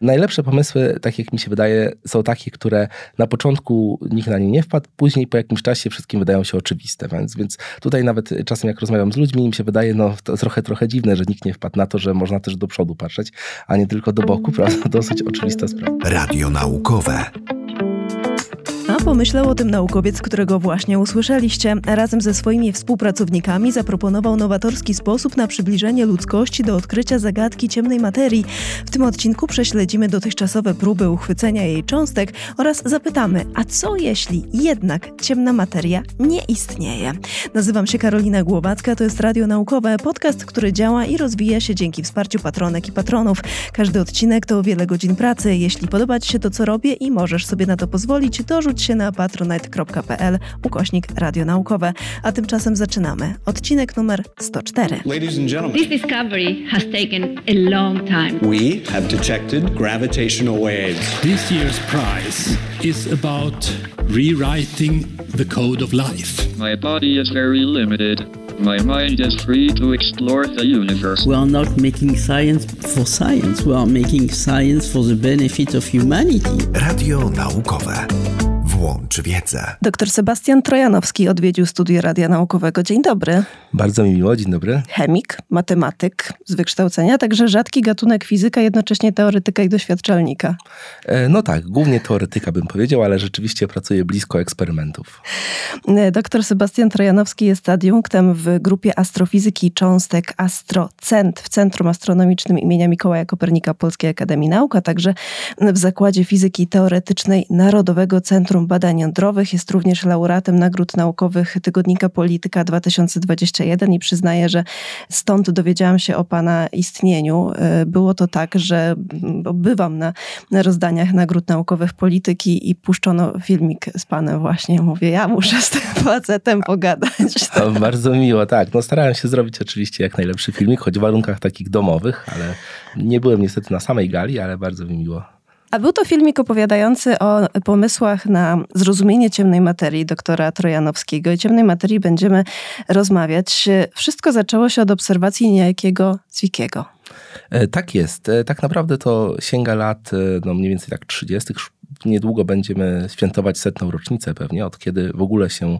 Najlepsze pomysły, tak jak mi się wydaje, są takie, które na początku nikt na nie nie wpadł, później po jakimś czasie wszystkim wydają się oczywiste. Więc, więc tutaj nawet czasem jak rozmawiam z ludźmi, im się wydaje no, to trochę, trochę dziwne, że nikt nie wpadł na to, że można też do przodu patrzeć, a nie tylko do boku, prawda? Dosyć oczywista sprawa. Radio naukowe. Pomyślał o tym naukowiec, którego właśnie usłyszeliście. Razem ze swoimi współpracownikami zaproponował nowatorski sposób na przybliżenie ludzkości do odkrycia zagadki ciemnej materii. W tym odcinku prześledzimy dotychczasowe próby uchwycenia jej cząstek oraz zapytamy, a co jeśli jednak ciemna materia nie istnieje? Nazywam się Karolina Głowacka, to jest Radio Naukowe, podcast, który działa i rozwija się dzięki wsparciu patronek i patronów. Każdy odcinek to wiele godzin pracy. Jeśli podoba Ci się to, co robię i możesz sobie na to pozwolić, dorzuć się na patronite.pl ukośnik radionaukowe. A tymczasem zaczynamy. Odcinek numer 104. Ladies and gentlemen, This discovery has taken a long time. we have detected gravitational waves. This year's prize is about rewriting the code of life. My body is very limited. My mind is free to explore the universe. We are not making science for science. We are making science for the benefit of humanity. Radio naukowe. Włącz wiedzę. Dr Sebastian Trojanowski odwiedził studio Radia Naukowego. Dzień dobry. Bardzo mi miło, dzień dobry. Chemik, matematyk z wykształcenia, także rzadki gatunek fizyka, jednocześnie teoretyka i doświadczalnika. E, No tak, głównie teoretyka bym powiedział, ale rzeczywiście pracuję blisko eksperymentów. Dr Sebastian Trojanowski jest adiunktem w grupie astrofizyki cząstek Astrocent w Centrum Astronomicznym imienia Mikołaja Kopernika Polskiej Akademii Nauk, a także w Zakładzie Fizyki Teoretycznej Narodowego Centrum Badań Jądrowych. Jest również laureatem nagród naukowych Tygodnika Polityka 2021 i przyznaję, że stąd dowiedziałam się o pana istnieniu. E, Było to tak, że bo bywam na, na rozdaniach nagród naukowych polityki i puszczono filmik z panem właśnie. Mówię, ja muszę z tym facetem pogadać. To bardzo miło, tak. No starałem się zrobić oczywiście jak najlepszy filmik, choć w warunkach takich domowych, ale nie byłem niestety na samej gali, ale bardzo mi miło. A był to filmik opowiadający o pomysłach na zrozumienie ciemnej materii doktora Trojanowskiego. I ciemnej materii będziemy rozmawiać. Wszystko zaczęło się od obserwacji niejakiego Zwickiego. E, Tak jest. E, Tak naprawdę to sięga lat, e, no mniej więcej tak 30. Niedługo będziemy świętować setną rocznicę pewnie, od kiedy w ogóle się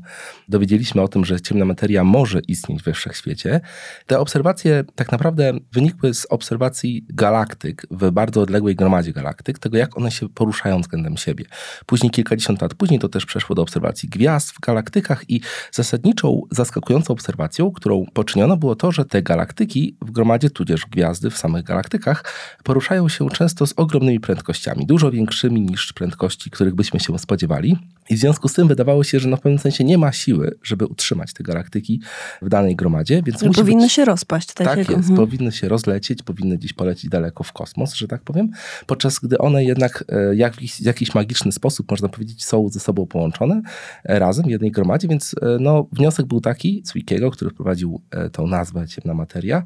dowiedzieliśmy o tym, że ciemna materia może istnieć we wszechświecie. Te obserwacje tak naprawdę wynikły z obserwacji galaktyk w bardzo odległej gromadzie galaktyk, tego jak one się poruszają względem siebie. Później, kilkadziesiąt lat później, to też przeszło do obserwacji gwiazd w galaktykach i zasadniczą, zaskakującą obserwacją, którą poczyniono, było to, że te galaktyki w gromadzie, tudzież gwiazdy w samych galaktykach, poruszają się często z ogromnymi prędkościami, dużo większymi niż prędkości, których byśmy się spodziewali. I w związku z tym wydawało się, że no w pewnym sensie nie ma siły, żeby utrzymać te galaktyki w danej gromadzie, więc musi powinny być... się rozpaść. Tak, Tak jest, mhm. powinny się rozlecieć, powinny gdzieś polecieć daleko w kosmos, że tak powiem, podczas gdy one jednak e, jak, w jakiś- jakiś magiczny sposób, można powiedzieć, są ze sobą połączone e, razem w jednej gromadzie, więc e, no, wniosek był taki Zwickiego, który wprowadził tą nazwę ciemna materia,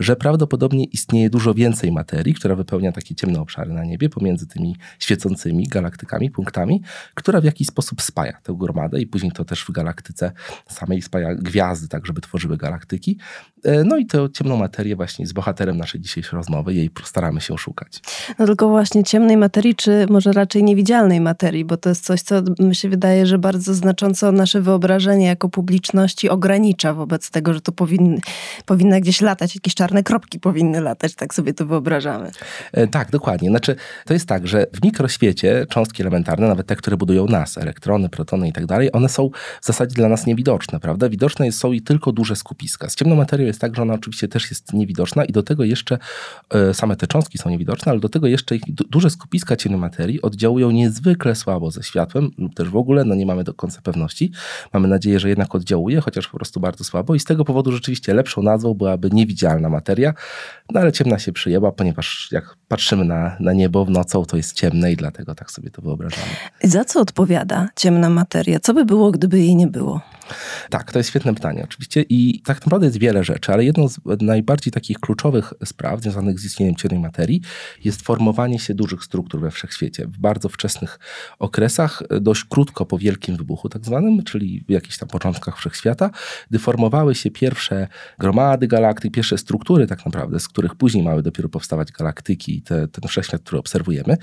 że prawdopodobnie istnieje dużo więcej materii, która wypełnia takie ciemne obszary na niebie pomiędzy tymi świecącymi galaktykami, punktami, która w jakiś sposób spaja tę gromadę i później to też w galaktyce samej spaja gwiazdy, tak żeby tworzyły galaktyki. E, No i tę ciemną materię właśnie z bohaterem naszej dzisiejszej rozmowy, jej staramy się szukać. No tylko właśnie ciemnej materii, czy może raczej niewidzialnej materii, bo to jest coś, co mi się wydaje, że bardzo znacząco nasze wyobrażenie jako publiczności ogranicza wobec tego, że to powinna gdzieś latać, jakieś czarne kropki powinny latać, tak sobie to wyobrażamy. E, Tak, dokładnie. Znaczy, to jest tak, że w mikroświecie cząstki elementarne, nawet te, które budują nas, elektrony, protony i tak dalej, one są w zasadzie dla nas niewidoczne, prawda? Widoczne są i tylko duże skupiska. Z ciemną materią jest tak, że ona oczywiście też jest niewidoczna i do tego jeszcze e, same te cząstki są niewidoczne, ale do tego jeszcze duże skupiska ciemnej materii oddziałują niezwykle słabo ze światłem lub też w ogóle, no nie mamy do końca pewności. Mamy nadzieję, że jednak oddziałuje, chociaż po prostu bardzo słabo i z tego powodu rzeczywiście lepszą nazwą byłaby niewidzialna materia, no ale ciemna się przyjęła, ponieważ jak patrzymy na, na niebo w nocą, to jest ciemne i dlatego tak sobie to wyobrażamy. Za co odpowiada ciemna materia? Co by było, gdyby jej nie było? Tak, to jest świetne pytanie oczywiście i tak naprawdę jest wiele rzeczy, ale jedną z najbardziej takich kluczowych spraw związanych z istnieniem ciemnej materii jest formowanie się dużych struktur we wszechświecie. W bardzo wczesnych okresach, dość krótko po wielkim wybuchu tak zwanym, czyli w jakichś tam początkach wszechświata, gdy formowały się pierwsze gromady galaktyk, pierwsze struktury tak naprawdę, z których później mały dopiero powstawać galaktyki i te, ten wszechświat, który obserwujemy,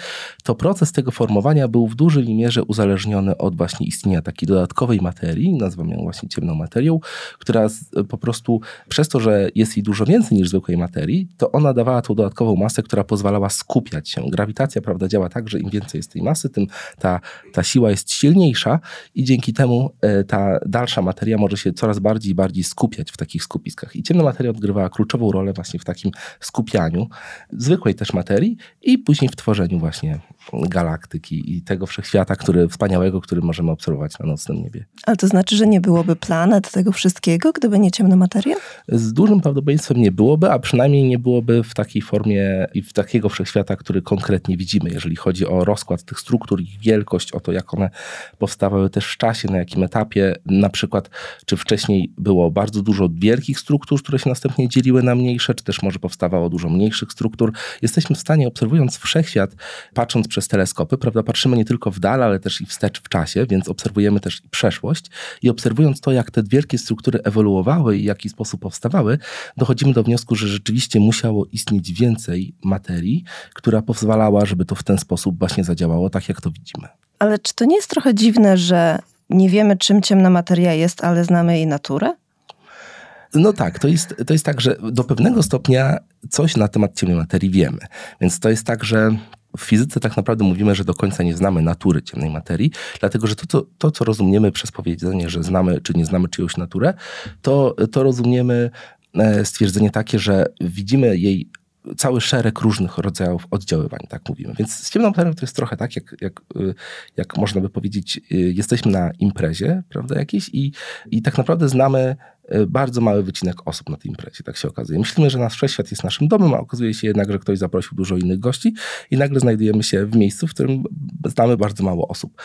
to proces tego formowania był w dużej mierze uzależniony od właśnie istnienia takiej dodatkowej materii, nazywamy ją właśnie ciemną materią, która po prostu przez to, że jest jej dużo więcej niż zwykłej materii, to ona dawała tą dodatkową masę, która pozwalała skupiać się. Grawitacja, prawda, działa tak, że im więcej jest tej masy, tym ta, ta siła jest silniejsza i dzięki temu e, ta dalsza materia może się coraz bardziej i bardziej skupiać w takich skupiskach. I ciemna materia odgrywała kluczową rolę właśnie w takim skupianiu zwykłej też materii i później w tworzeniu właśnie galaktyki i tego wszechświata, który, wspaniałego, który możemy obserwować na nocnym niebie. Ale to znaczy, że nie byłoby planet tego wszystkiego, gdyby nie ciemna materia? Z dużym prawdopodobieństwem nie byłoby, a przynajmniej nie byłoby w takiej formie i w takiego wszechświata, który konkretnie widzimy, jeżeli chodzi o rozkład tych struktur, ich wielkość, o to, jak one powstawały też w czasie, na jakim etapie, na przykład, czy wcześniej było bardzo dużo wielkich struktur, które się następnie dzieliły na mniejsze, czy też może powstawało dużo mniejszych struktur. Jesteśmy w stanie, obserwując wszechświat, patrząc przez teleskopy, prawda, patrzymy nie tylko w dal, ale też i wstecz w czasie, więc obserwujemy też i przeszłość i obserwując to, jak te wielkie struktury ewoluowały i w jaki sposób powstawały, dochodzimy do wniosku, że rzeczywiście musiało istnieć więcej materii, która pozwalała, żeby to w ten sposób właśnie zadziałało, tak jak to widzimy. Ale czy to nie jest trochę dziwne, że nie wiemy, czym ciemna materia jest, ale znamy jej naturę? No tak, to jest, to jest tak, że do pewnego stopnia coś na temat ciemnej materii wiemy. Więc to jest tak, że w fizyce tak naprawdę mówimy, że do końca nie znamy natury ciemnej materii, dlatego że to, to, to co rozumiemy przez powiedzenie, że znamy czy nie znamy czyjąś naturę, to, to rozumiemy e, stwierdzenie takie, że widzimy jej cały szereg różnych rodzajów oddziaływań, tak mówimy. Więc z ciemną materią to jest trochę tak, jak, jak, y, jak można by powiedzieć, y, jesteśmy na imprezie, prawda, jakiejś i, i tak naprawdę znamy bardzo mały wycinek osób na tej imprezie, tak się okazuje. Myślimy, że nasz wszechświat jest naszym domem, a okazuje się jednak, że ktoś zaprosił dużo innych gości i nagle znajdujemy się w miejscu, w którym znamy bardzo mało osób.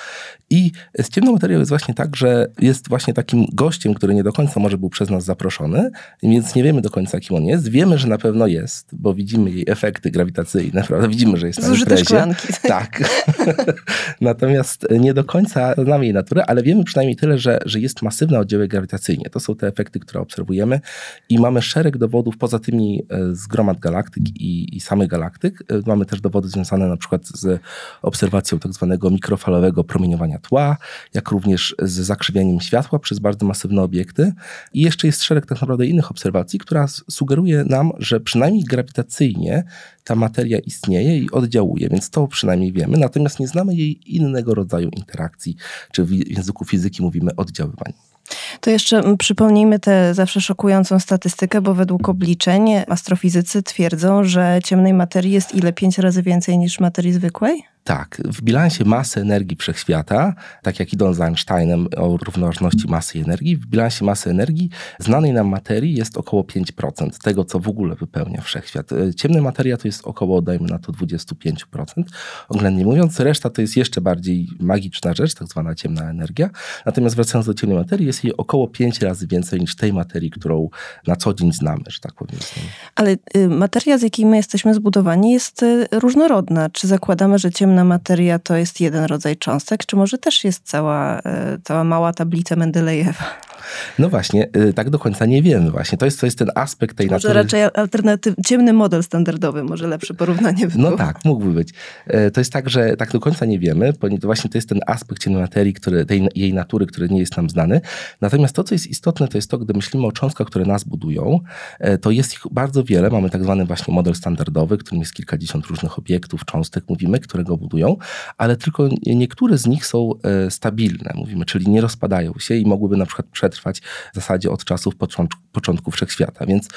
I z ciemną materią jest właśnie tak, że jest właśnie takim gościem, który nie do końca może był przez nas zaproszony, więc nie wiemy do końca, kim on jest. Wiemy, że na pewno jest, bo widzimy jej efekty grawitacyjne, prawda? Widzimy, że jest na Zużyte imprezie. szklanki. Tak. Natomiast nie do końca znamy jej naturę, ale wiemy przynajmniej tyle, że, że jest masywna oddziałek grawitacyjnie. To są te efekty, które obserwujemy i mamy szereg dowodów poza tymi e, z gromad galaktyk i, i samych galaktyk. E, Mamy też dowody związane na przykład z obserwacją tak zwanego mikrofalowego promieniowania tła, jak również z zakrzywianiem światła przez bardzo masywne obiekty. I jeszcze jest szereg tak naprawdę innych obserwacji, która sugeruje nam, że przynajmniej grawitacyjnie ta materia istnieje i oddziałuje, więc to przynajmniej wiemy, natomiast nie znamy jej innego rodzaju interakcji, czy w języku fizyki mówimy oddziaływań. To jeszcze mm, przypomnijmy tę zawsze szokującą statystykę, bo według obliczeń astrofizycy twierdzą, że ciemnej materii jest ile? Pięć razy więcej niż materii zwykłej? Tak, w bilansie masy energii wszechświata, tak jak idąc za Einsteinem o równoważności masy i energii, w bilansie masy energii znanej nam materii jest około 5% tego, co w ogóle wypełnia wszechświat. E, Ciemna materia to jest około, dajmy na to, 25%, oględnie mówiąc. Reszta to jest jeszcze bardziej magiczna rzecz, tak zwana ciemna energia. Natomiast wracając do ciemnej materii, jest jej około 5 razy więcej niż tej materii, którą na co dzień znamy, że tak powiedzmy. Ale y, materia, z jakiej my jesteśmy zbudowani, jest y, różnorodna. Czy zakładamy, że ciemna materia to jest jeden rodzaj cząstek, czy może też jest cała, y, cała mała tablica Mendelejewa? No właśnie, y, tak do końca nie wiemy właśnie. To jest, to jest ten aspekt tej Może natury. raczej alternatyw, ciemny model standardowy, może lepsze porównanie by No tak, mógłby być. E, To jest tak, że tak do końca nie wiemy, ponieważ właśnie to jest ten aspekt ciemnej materii, który, tej, jej natury, który nie jest nam znany. Natomiast to, co jest istotne, to jest to, gdy myślimy o cząstkach, które nas budują, e, to jest ich bardzo wiele. Mamy tak zwany właśnie model standardowy, którym jest kilkadziesiąt różnych obiektów, cząstek, mówimy, które go budują, ale tylko niektóre z nich są e, stabilne, mówimy, czyli nie rozpadają się i mogłyby na przykład przetrwać w zasadzie od czasów początku, początku wszechświata. Więc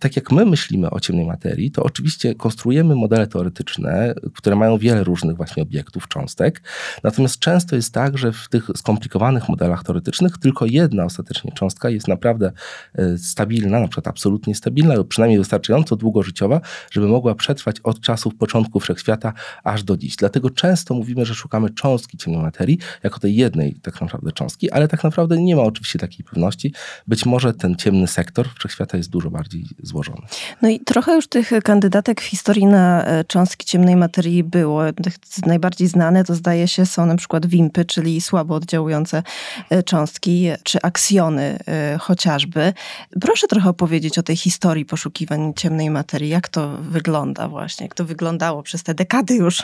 tak jak my myślimy o ciemnej materii, to oczywiście konstruujemy modele teoretyczne, które mają wiele różnych właśnie obiektów, cząstek. Natomiast często jest tak, że w tych skomplikowanych modelach teoretycznych tylko jedna ostatecznie cząstka jest naprawdę e, stabilna, na przykład absolutnie stabilna lub przynajmniej wystarczająco długożyciowa, żeby mogła przetrwać od czasów początku wszechświata aż do dziś. Dlatego często mówimy, że szukamy cząstki ciemnej materii, jako tej jednej tak naprawdę cząstki, ale tak naprawdę nie ma oczywiście takiej pewności. Być może ten ciemny sektor wszechświata jest dużo bardziej złożony. No i trochę już tych kandydatek w historii na e, cząstki ciemnej materii było. Tych najbardziej znane to zdaje się są na przykład wimpy, czyli słabo oddziałujące e, cząstki, czy aksjony e, chociażby. Proszę trochę opowiedzieć o tej historii poszukiwań ciemnej materii. Jak to wygląda właśnie? Jak to wyglądało przez te dekady już?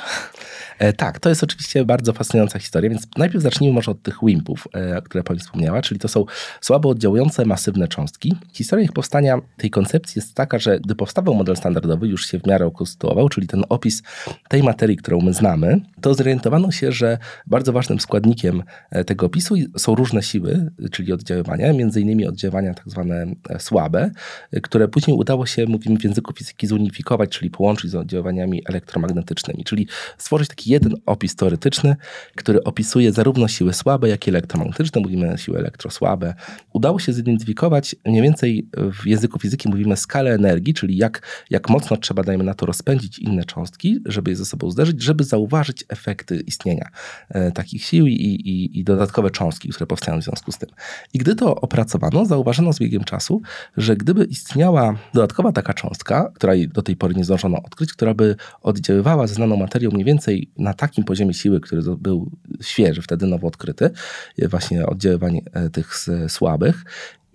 Tak, to jest oczywiście bardzo fascynująca historia, więc najpierw zacznijmy może od tych wimpów, które pani wspomniała, czyli to są słabo oddziałujące masywne cząstki. Historia ich powstania tej koncepcji jest taka, że gdy powstawał model standardowy, już się w miarę ukonstytuował, czyli ten opis tej materii, którą my znamy, to zorientowano się, że bardzo ważnym składnikiem e, tego opisu są różne siły, czyli oddziaływania, między innymi oddziaływania tak zwane e, słabe, e, które później udało się, mówimy w języku fizyki, zunifikować, czyli połączyć z oddziaływaniami elektromagnetycznymi, czyli stworzyć taki jeden opis teoretyczny, który opisuje zarówno siły słabe, jak i elektromagnetyczne, mówimy siły elektrosłabe. Udało się zidentyfikować mniej więcej w języku fizyki mówimy skalę energii, czyli jak, jak mocno trzeba, dajmy na to, rozpędzić inne cząstki, żeby je ze sobą zderzyć, żeby zauważyć efekty istnienia e, takich sił i, i, i dodatkowe cząstki, które powstają w związku z tym. I gdy to opracowano, zauważono z biegiem czasu, że gdyby istniała dodatkowa taka cząstka, której do tej pory nie zdążono odkryć, która by oddziaływała ze znaną materią mniej więcej na takim poziomie siły, który był świeży, wtedy nowo odkryty, właśnie oddziaływań e, tych słabych,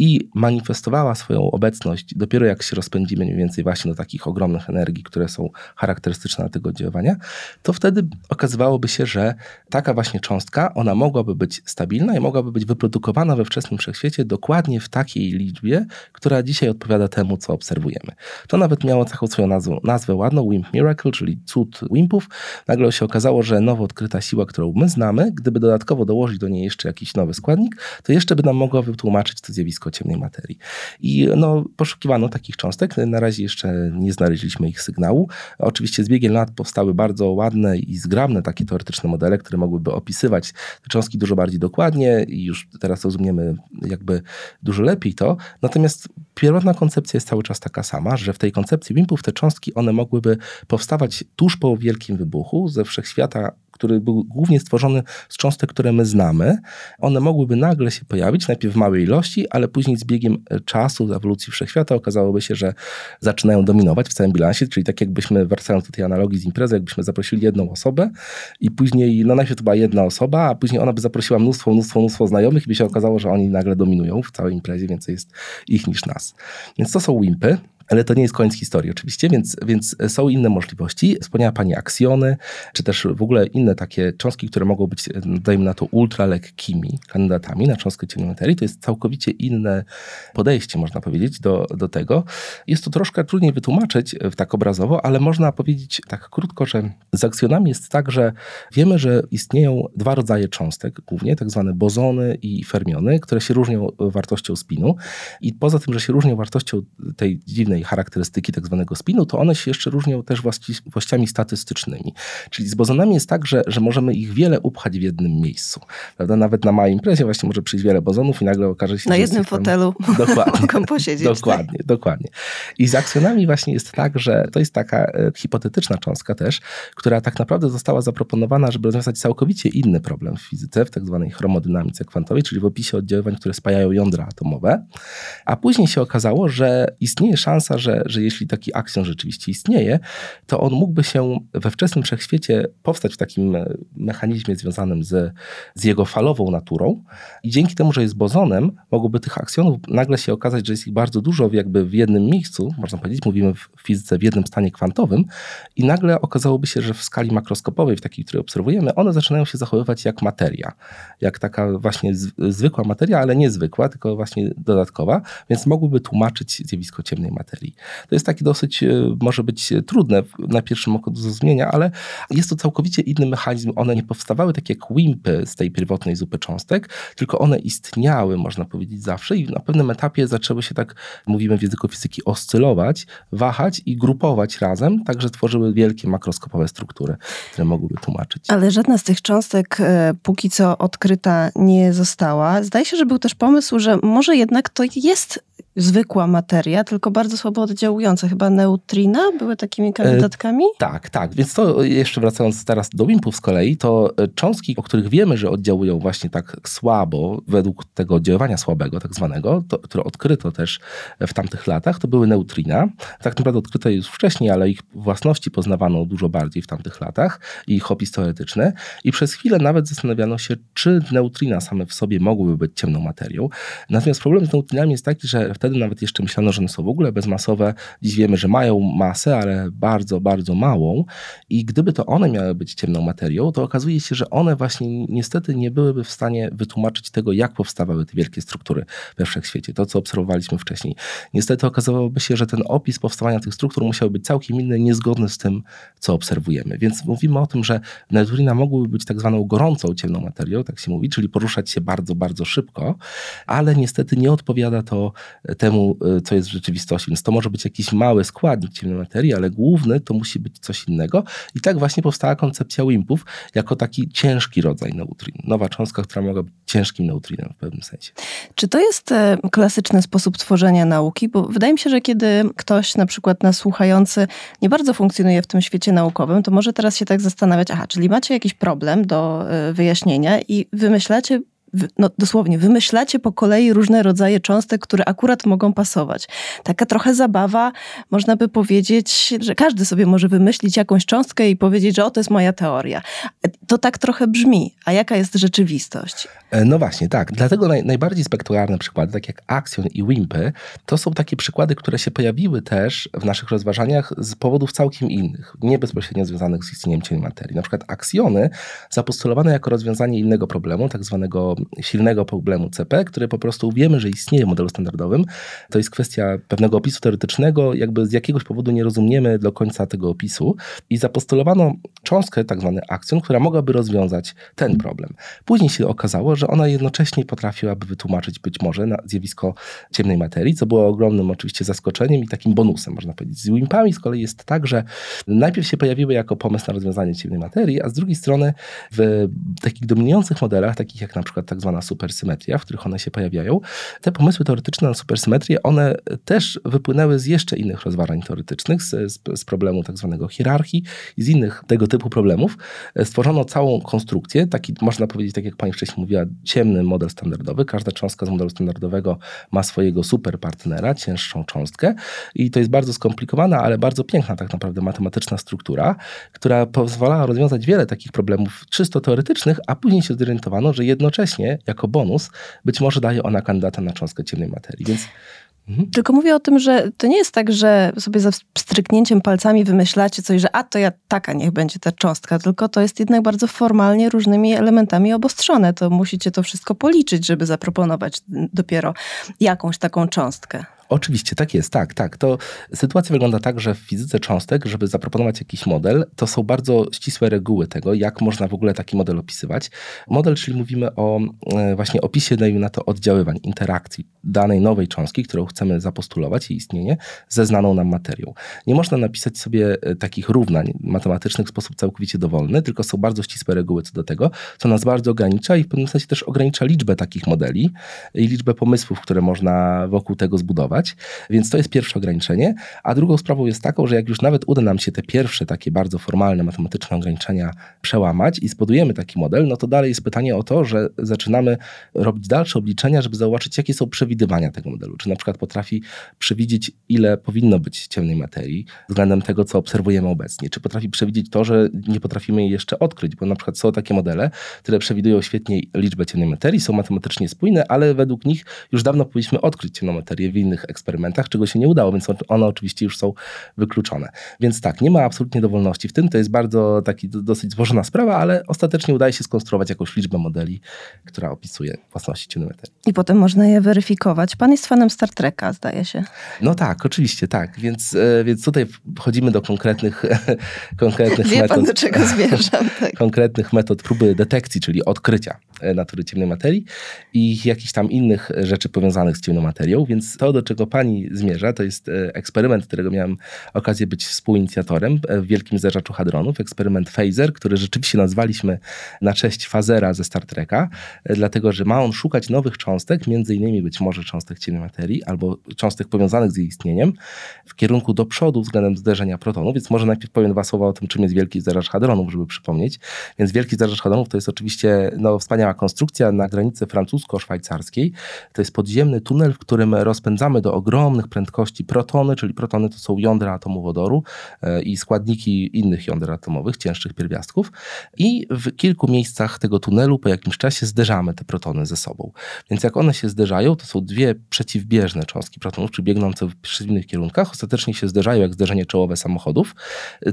i manifestowała swoją obecność dopiero jak się rozpędzimy mniej więcej właśnie do takich ogromnych energii, które są charakterystyczne tego oddziaływania, to wtedy okazywałoby się, że taka właśnie cząstka, ona mogłaby być stabilna i mogłaby być wyprodukowana we wczesnym wszechświecie dokładnie w takiej liczbie, która dzisiaj odpowiada temu, co obserwujemy. To nawet miało taką swoją nazwę, nazwę ładną, Wimp Miracle, czyli cud Wimpów. Nagle się okazało, że nowo odkryta siła, którą my znamy, gdyby dodatkowo dołożyć do niej jeszcze jakiś nowy składnik, to jeszcze by nam mogła wytłumaczyć to zjawisko ciemnej materii. I no, poszukiwano takich cząstek. Na razie jeszcze nie znaleźliśmy ich sygnału. Oczywiście z biegiem lat powstały bardzo ładne i zgrabne takie teoretyczne modele, które mogłyby opisywać te cząstki dużo bardziej dokładnie i już teraz rozumiemy jakby dużo lepiej to. Natomiast pierwotna koncepcja jest cały czas taka sama, że w tej koncepcji wimpów te cząstki one mogłyby powstawać tuż po wielkim wybuchu ze wszechświata który był głównie stworzony z cząstek, które my znamy, one mogłyby nagle się pojawić, najpierw w małej ilości, ale później z biegiem czasu, z ewolucji wszechświata okazałoby się, że zaczynają dominować w całym bilansie, czyli tak jakbyśmy, wracając do tej analogii z imprezy, jakbyśmy zaprosili jedną osobę i później, no najpierw to była jedna osoba, a później ona by zaprosiła mnóstwo, mnóstwo, mnóstwo znajomych i by się okazało, że oni nagle dominują w całej imprezie, więcej jest ich niż nas. Więc to są wimpy. Ale to nie jest koniec historii oczywiście, więc, więc są inne możliwości. Wspomniała Pani aksjony, czy też w ogóle inne takie cząstki, które mogą być, dajmy na to, ultralekkimi kandydatami na cząstkę ciemnej materii. To jest całkowicie inne podejście, można powiedzieć, do, do tego. Jest to troszkę trudniej wytłumaczyć tak obrazowo, ale można powiedzieć tak krótko, że z aksjonami jest tak, że wiemy, że istnieją dwa rodzaje cząstek, głównie tak zwane bozony i fermiony, które się różnią wartością spinu. I poza tym, że się różnią wartością tej dziwnej charakterystyki tak zwanego spinu, to one się jeszcze różnią też właściwościami statystycznymi. Czyli z bozonami jest tak, że, że możemy ich wiele upchać w jednym miejscu. Prawda? Nawet na małej imprezie właśnie może przyjść wiele bozonów i nagle okaże się, na jednym fotelu dokładnie, mogą posiedzieć. Tak? Dokładnie, tak? dokładnie. I z aksjonami właśnie jest tak, że to jest taka e, hipotetyczna cząstka też, która tak naprawdę została zaproponowana, żeby rozwiązać całkowicie inny problem w fizyce, w tak zwanej chromodynamice kwantowej, czyli w opisie oddziaływań, które spajają jądra atomowe. A później się okazało, że istnieje szansa szansa, że, że jeśli taki akcjon rzeczywiście istnieje, to on mógłby się we wczesnym wszechświecie powstać w takim e, mechanizmie związanym z, z jego falową naturą. I dzięki temu, że jest bozonem, mogłoby tych akcjonów nagle się okazać, że jest ich bardzo dużo jakby w jednym miejscu, można powiedzieć, mówimy w fizyce w jednym stanie kwantowym. I nagle okazałoby się, że w skali makroskopowej, w takiej, której obserwujemy, one zaczynają się zachowywać jak materia, jak taka właśnie zwykła materia, ale nie zwykła, tylko właśnie dodatkowa, więc mogłyby tłumaczyć zjawisko ciemnej materii. Materii. To jest takie dosyć, e, może być trudne na pierwszym oku do zrozumienia, ale jest to całkowicie inny mechanizm. One nie powstawały tak jak wimpy z tej pierwotnej zupy cząstek, tylko one istniały, można powiedzieć, zawsze i na pewnym etapie zaczęły się tak, mówimy w języku fizyki, oscylować, wahać i grupować razem, tak że tworzyły wielkie makroskopowe struktury, które mogłyby tłumaczyć. Ale żadna z tych cząstek e, póki co odkryta nie została. Zdaje się, że był też pomysł, że może jednak to jest zwykła materia, tylko bardzo słabo oddziałująca. Chyba neutrina były takimi kandydatkami? E, tak, tak. Więc to jeszcze wracając teraz do wimpów z kolei, to e, cząstki, o których wiemy, że oddziałują właśnie tak słabo, według tego oddziaływania słabego tak zwanego, to, które odkryto też w tamtych latach, to były neutrina. Tak naprawdę odkryto je już wcześniej, ale ich własności poznawano dużo bardziej w tamtych latach i ich opis teoretyczny. I przez chwilę nawet zastanawiano się, czy neutrina same w sobie mogłyby być ciemną materią. Natomiast problem z neutrinami jest taki, że Wtedy nawet jeszcze myślano, że one są w ogóle bezmasowe. Dziś wiemy, że mają masę, ale bardzo, bardzo małą. I gdyby to one miały być ciemną materią, to okazuje się, że one właśnie niestety nie byłyby w stanie wytłumaczyć tego, jak powstawały te wielkie struktury we wszechświecie. To, co obserwowaliśmy wcześniej. Niestety okazałoby się, że ten opis powstawania tych struktur musiał być całkiem inny, niezgodny z tym, co obserwujemy. Więc mówimy o tym, że neutrina mogłyby być tak zwaną gorącą ciemną materią, tak się mówi, czyli poruszać się bardzo, bardzo szybko, ale niestety nie odpowiada to temu, e, co jest w rzeczywistości. Więc to może być jakiś mały składnik ciemnej materii, ale główny to musi być coś innego. I tak właśnie powstała koncepcja wimpów jako taki ciężki rodzaj neutrin. Nowa cząstka, która mogła być ciężkim neutrinem w pewnym sensie. Czy to jest e, klasyczny sposób tworzenia nauki? Bo wydaje mi się, że kiedy ktoś na przykład nasłuchający nie bardzo funkcjonuje w tym świecie naukowym, to może teraz się tak zastanawiać, aha, czyli macie jakiś problem do e, wyjaśnienia i wymyślacie no dosłownie, wymyślacie po kolei różne rodzaje cząstek, które akurat mogą pasować. Taka trochę zabawa, można by powiedzieć, że każdy sobie może wymyślić jakąś cząstkę i powiedzieć, że o, to jest moja teoria. To tak trochę brzmi. A jaka jest rzeczywistość? E, no właśnie, tak. Dlatego naj, najbardziej spektakularne przykłady, tak jak Axion i Wimpy, to są takie przykłady, które się pojawiły też w naszych rozważaniach z powodów całkiem innych, nie bezpośrednio związanych z istnieniem cieni materii. Na przykład aksjony zapostulowane jako rozwiązanie innego problemu, tak zwanego silnego problemu CP, który po prostu wiemy, że istnieje w modelu standardowym. To jest kwestia pewnego opisu teoretycznego, jakby z jakiegoś powodu nie rozumiemy do końca tego opisu i zapostulowano cząstkę, tak zwany akcjon, która mogłaby rozwiązać ten problem. Później się okazało, że ona jednocześnie potrafiłaby wytłumaczyć być może zjawisko ciemnej materii, co było ogromnym oczywiście zaskoczeniem i takim bonusem, można powiedzieć. Z Wimpami z kolei jest tak, że najpierw się pojawiły jako pomysł na rozwiązanie ciemnej materii, a z drugiej strony w takich dominujących modelach, takich jak na przykład tak zwana supersymetria, w których one się pojawiają, te pomysły teoretyczne na supersymetrię, one też wypłynęły z jeszcze innych rozważań teoretycznych, z, z, problemu tak zwanego hierarchii i z innych tego typu problemów. Stworzono całą konstrukcję, taki można powiedzieć, tak jak pani wcześniej mówiła, ciemny model standardowy. Każda cząstka z modelu standardowego ma swojego superpartnera, cięższą cząstkę i to jest bardzo skomplikowana, ale bardzo piękna tak naprawdę matematyczna struktura, która pozwalała rozwiązać wiele takich problemów czysto teoretycznych, a później się zorientowano, że jednocześnie jako bonus być może daje ona kandydata na cząstkę ciemnej materii. Więc Mhm. Tylko mówię o tym, że to nie jest tak, że sobie za stryknięciem palcami wymyślacie coś, że a to ja taka niech będzie ta cząstka, tylko to jest jednak bardzo formalnie różnymi elementami obostrzone. To musicie to wszystko policzyć, żeby zaproponować dopiero jakąś taką cząstkę. Oczywiście, tak jest, tak, tak. To sytuacja wygląda tak, że w fizyce cząstek, żeby zaproponować jakiś model, to są bardzo ścisłe reguły tego, jak można w ogóle taki model opisywać. Model, czyli mówimy o e, właśnie opisie, dajmy na to, oddziaływań, interakcji danej nowej cząstki, którą chcemy zapostulować, jej istnienie, ze znaną nam materią. Nie można napisać sobie e, takich równań matematycznych w sposób całkowicie dowolny, tylko są bardzo ścisłe reguły co do tego, co nas bardzo ogranicza i w pewnym sensie też ogranicza liczbę takich modeli i liczbę pomysłów, które można wokół tego zbudować. Więc to jest pierwsze ograniczenie. A drugą sprawą jest taką, że jak już nawet uda nam się te pierwsze takie bardzo formalne matematyczne ograniczenia przełamać i zbudujemy taki model, no to dalej jest pytanie o to, że zaczynamy robić dalsze obliczenia, żeby zobaczyć, jakie są przewidywania tego modelu. Czy na przykład potrafi przewidzieć, ile powinno być ciemnej materii względem tego, co obserwujemy obecnie. Czy potrafi przewidzieć to, że nie potrafimy jej jeszcze odkryć, bo na przykład są takie modele, które przewidują świetnie liczbę ciemnej materii, są matematycznie spójne, ale według nich już dawno powinniśmy odkryć ciemną materię w innych eksperymentach, czego się nie udało, więc one oczywiście już są wykluczone. Więc tak, nie ma absolutnie dowolności w tym, to jest bardzo taki dosyć złożona sprawa, ale ostatecznie udaje się skonstruować jakąś liczbę modeli, która opisuje własności ciemnej materii. I potem można je weryfikować. Pan jest fanem Star Treka, zdaje się. No tak, oczywiście, tak. Więc, e, więc tutaj wchodzimy do konkretnych, konkretnych Wie metod. pan, do czego zmierzam. Tak. konkretnych metod próby detekcji, czyli odkrycia e, natury ciemnej materii i jakichś tam innych rzeczy powiązanych z ciemną materią. Więc to, do czego pani zmierza, to jest e, eksperyment, którego miałem okazję być współinicjatorem w Wielkim Zderzaczu Hadronów. Eksperyment Phaser, który rzeczywiście nazwaliśmy na cześć Fazera ze Star Treka, e, dlatego, że ma on szukać nowych cząstek, między innymi być może cząstek ciemnej materii albo cząstek powiązanych z jej istnieniem w kierunku do przodu względem zderzenia protonów. Więc może najpierw powiem dwa słowa o tym, czym jest Wielki Zderzacz Hadronów, żeby przypomnieć. Więc Wielki Zderzacz Hadronów to jest oczywiście no, wspaniała konstrukcja na granicy francusko-szwajcarskiej. To jest podziemny tunel, w którym rozpędzamy do ogromnych prędkości protony, czyli protony to są jądra atomu wodoru e, i składniki innych jąder atomowych, cięższych pierwiastków. I w kilku miejscach tego tunelu po jakimś czasie zderzamy te protony ze sobą. Więc jak one się zderzają, to są dwie przeciwbieżne cząstki protonów, czy biegnące w przeciwnych kierunkach, ostatecznie się zderzają jak zderzenie czołowe samochodów,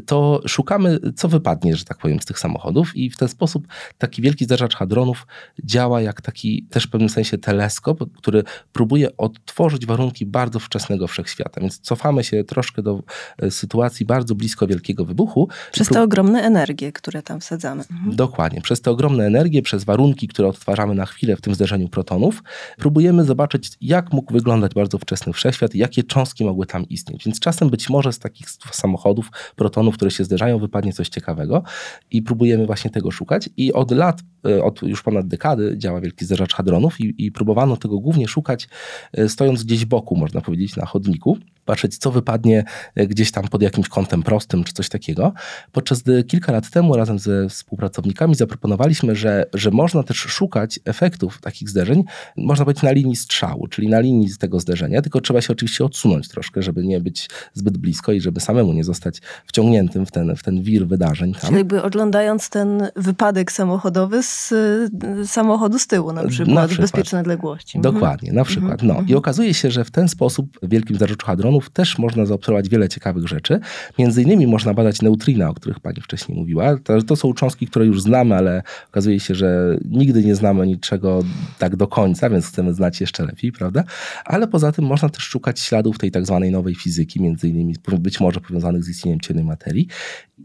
to szukamy, co wypadnie, że tak powiem, z tych samochodów i w ten sposób taki wielki zderzacz hadronów działa jak taki też w pewnym sensie teleskop, który próbuje odtworzyć warunki bardzo wczesnego wszechświata. Więc cofamy się troszkę do e, sytuacji bardzo blisko wielkiego wybuchu. Przez te ogromne energie, które tam wsadzamy. Mhm. Dokładnie. Przez te ogromne energie, przez warunki, które odtwarzamy na chwilę w tym zderzeniu protonów, próbujemy zobaczyć, jak mógł wyglądać bardzo wczesny wszechświat i jakie cząstki mogły tam istnieć. Więc czasem być może z takich samochodów, protonów, które się zderzają, wypadnie coś ciekawego i próbujemy właśnie tego szukać. I od lat, od już ponad dekady działa Wielki Zderzacz Hadronów i, i próbowano tego głównie szukać e, stojąc gdzieś boku, można powiedzieć, na chodniku patrzeć, co wypadnie e, gdzieś tam pod jakimś kątem prostym, czy coś takiego. Podczas gdy kilka lat temu razem ze współpracownikami zaproponowaliśmy, że, że można też szukać efektów takich zderzeń, można powiedzieć na linii strzału, czyli na linii z tego zderzenia, tylko trzeba się oczywiście odsunąć troszkę, żeby nie być zbyt blisko i żeby samemu nie zostać wciągniętym w ten, w ten wir wydarzeń tam. Czyli jakby oglądając ten wypadek samochodowy z y, samochodu z tyłu na przykład, Na w przykład. bezpiecznej odległości. Mhm. Dokładnie, na przykład. No. I okazuje się, że w ten sposób w Wielkim Zderzaczu Hadronów też można zaobserwować wiele ciekawych rzeczy. Między innymi można badać neutrina, o których pani wcześniej mówiła. To, to są cząstki, które już znamy, ale okazuje się, że nigdy nie znamy niczego tak do końca, więc chcemy znać jeszcze lepiej, prawda? Ale poza tym można też szukać śladów tej tak zwanej nowej fizyki, między innymi być może powiązanych z istnieniem ciemnej materii.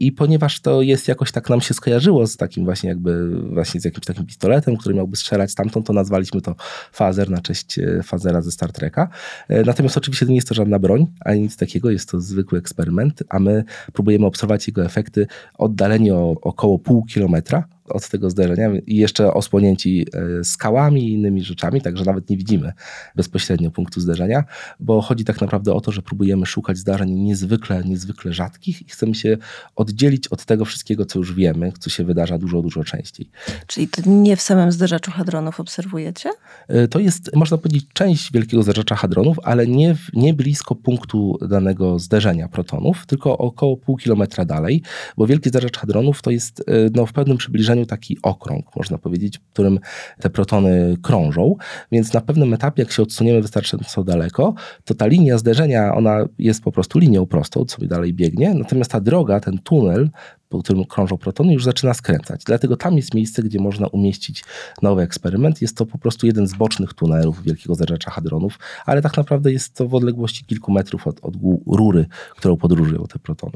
I ponieważ to jest jakoś tak nam się skojarzyło z takim właśnie jakby właśnie z jakimś takim pistoletem, który miałby strzelać stamtąd, to nazwaliśmy to Fazer na cześć e, Fazera ze Star Treka. E, Natomiast oczywiście nie jest to żadna broń, ani nic takiego, jest to zwykły eksperyment, a my próbujemy obserwować jego efekty oddaleni o około pół kilometra od tego zderzenia i jeszcze osłonięci e, skałami i innymi rzeczami, także nawet nie widzimy bezpośrednio punktu zderzenia, bo chodzi tak naprawdę o to, że próbujemy szukać zdarzeń niezwykle, niezwykle rzadkich i chcemy się oddzielić od tego wszystkiego, co już wiemy, co się wydarza dużo, dużo częściej. Czyli to nie w samym zderzaczu hadronów obserwujecie? E, To jest, można powiedzieć, część wielkiego zderzacza hadronów, ale nie, nie blisko punktu danego zderzenia protonów, tylko około pół kilometra dalej, bo wielki zderzacz hadronów to jest e, no, w pewnym przybliżeniu taki okrąg, można powiedzieć, w którym te protony krążą, więc na pewnym etapie, jak się odsuniemy wystarczająco daleko, to ta linia zderzenia, ona jest po prostu linią prostą, sobie dalej biegnie, natomiast ta droga, ten tunel, po którym krążą protony, już zaczyna skręcać. Dlatego tam jest miejsce, gdzie można umieścić nowy eksperyment. Jest to po prostu jeden z bocznych tunelów Wielkiego Zderzacza Hadronów, ale tak naprawdę jest to w odległości kilku metrów od, od rury, którą podróżują te protony.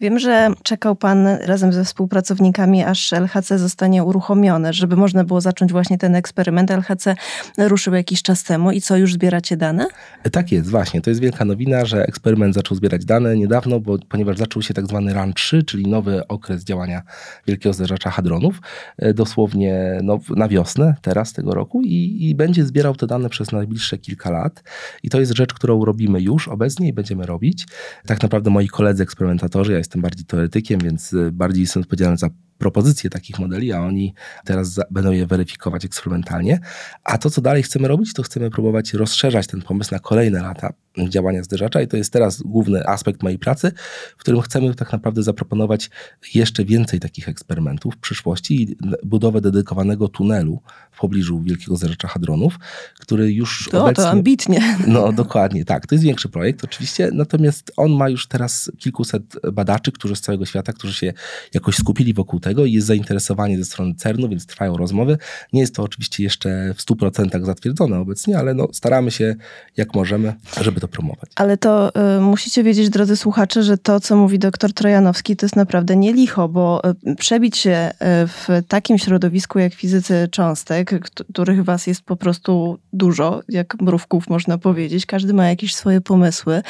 Wiem, że czekał Pan razem ze współpracownikami, aż LHC zostanie uruchomione, żeby można było zacząć właśnie ten eksperyment. LHC ruszył jakiś czas temu i co, już zbieracie dane? Tak jest, właśnie. To jest wielka nowina, że eksperyment zaczął zbierać dane niedawno, bo, ponieważ zaczął się tak zwany RAN 3, czyli nowy okres działania Wielkiego Zderzacza Hadronów, e, dosłownie no, na wiosnę, teraz tego roku i, i będzie zbierał te dane przez najbliższe kilka lat. I to jest rzecz, którą robimy już obecnie i będziemy robić. Tak naprawdę moi koledzy eksperymentatorzy, ja jestem bardziej teoretykiem, więc e, bardziej jestem odpowiedzialny za propozycje takich modeli, a oni teraz będą je weryfikować eksperymentalnie. A to, co dalej chcemy robić, to chcemy próbować rozszerzać ten pomysł na kolejne lata działania zderzacza i to jest teraz główny aspekt mojej pracy, w którym chcemy tak naprawdę zaproponować jeszcze więcej takich eksperymentów w przyszłości i budowę dedykowanego tunelu w pobliżu Wielkiego Zderzacza Hadronów, który już to, obecnie... To ambitnie. No dokładnie, tak. To jest większy projekt oczywiście, natomiast on ma już teraz kilkuset badaczy, którzy z całego świata, którzy się jakoś skupili wokół tego i jest zainteresowanie ze strony CERN-u, więc trwają rozmowy. Nie jest to oczywiście jeszcze w 100% zatwierdzone obecnie, ale no, staramy się jak możemy, żeby to promować. Ale to y, musicie wiedzieć, drodzy słuchacze, że to, co mówi doktor Trojanowski, to jest naprawdę nie licho, bo y, przebić się y, w takim środowisku jak fizycy cząstek, których was jest po prostu dużo, jak mrówków można powiedzieć, każdy ma jakieś swoje pomysły,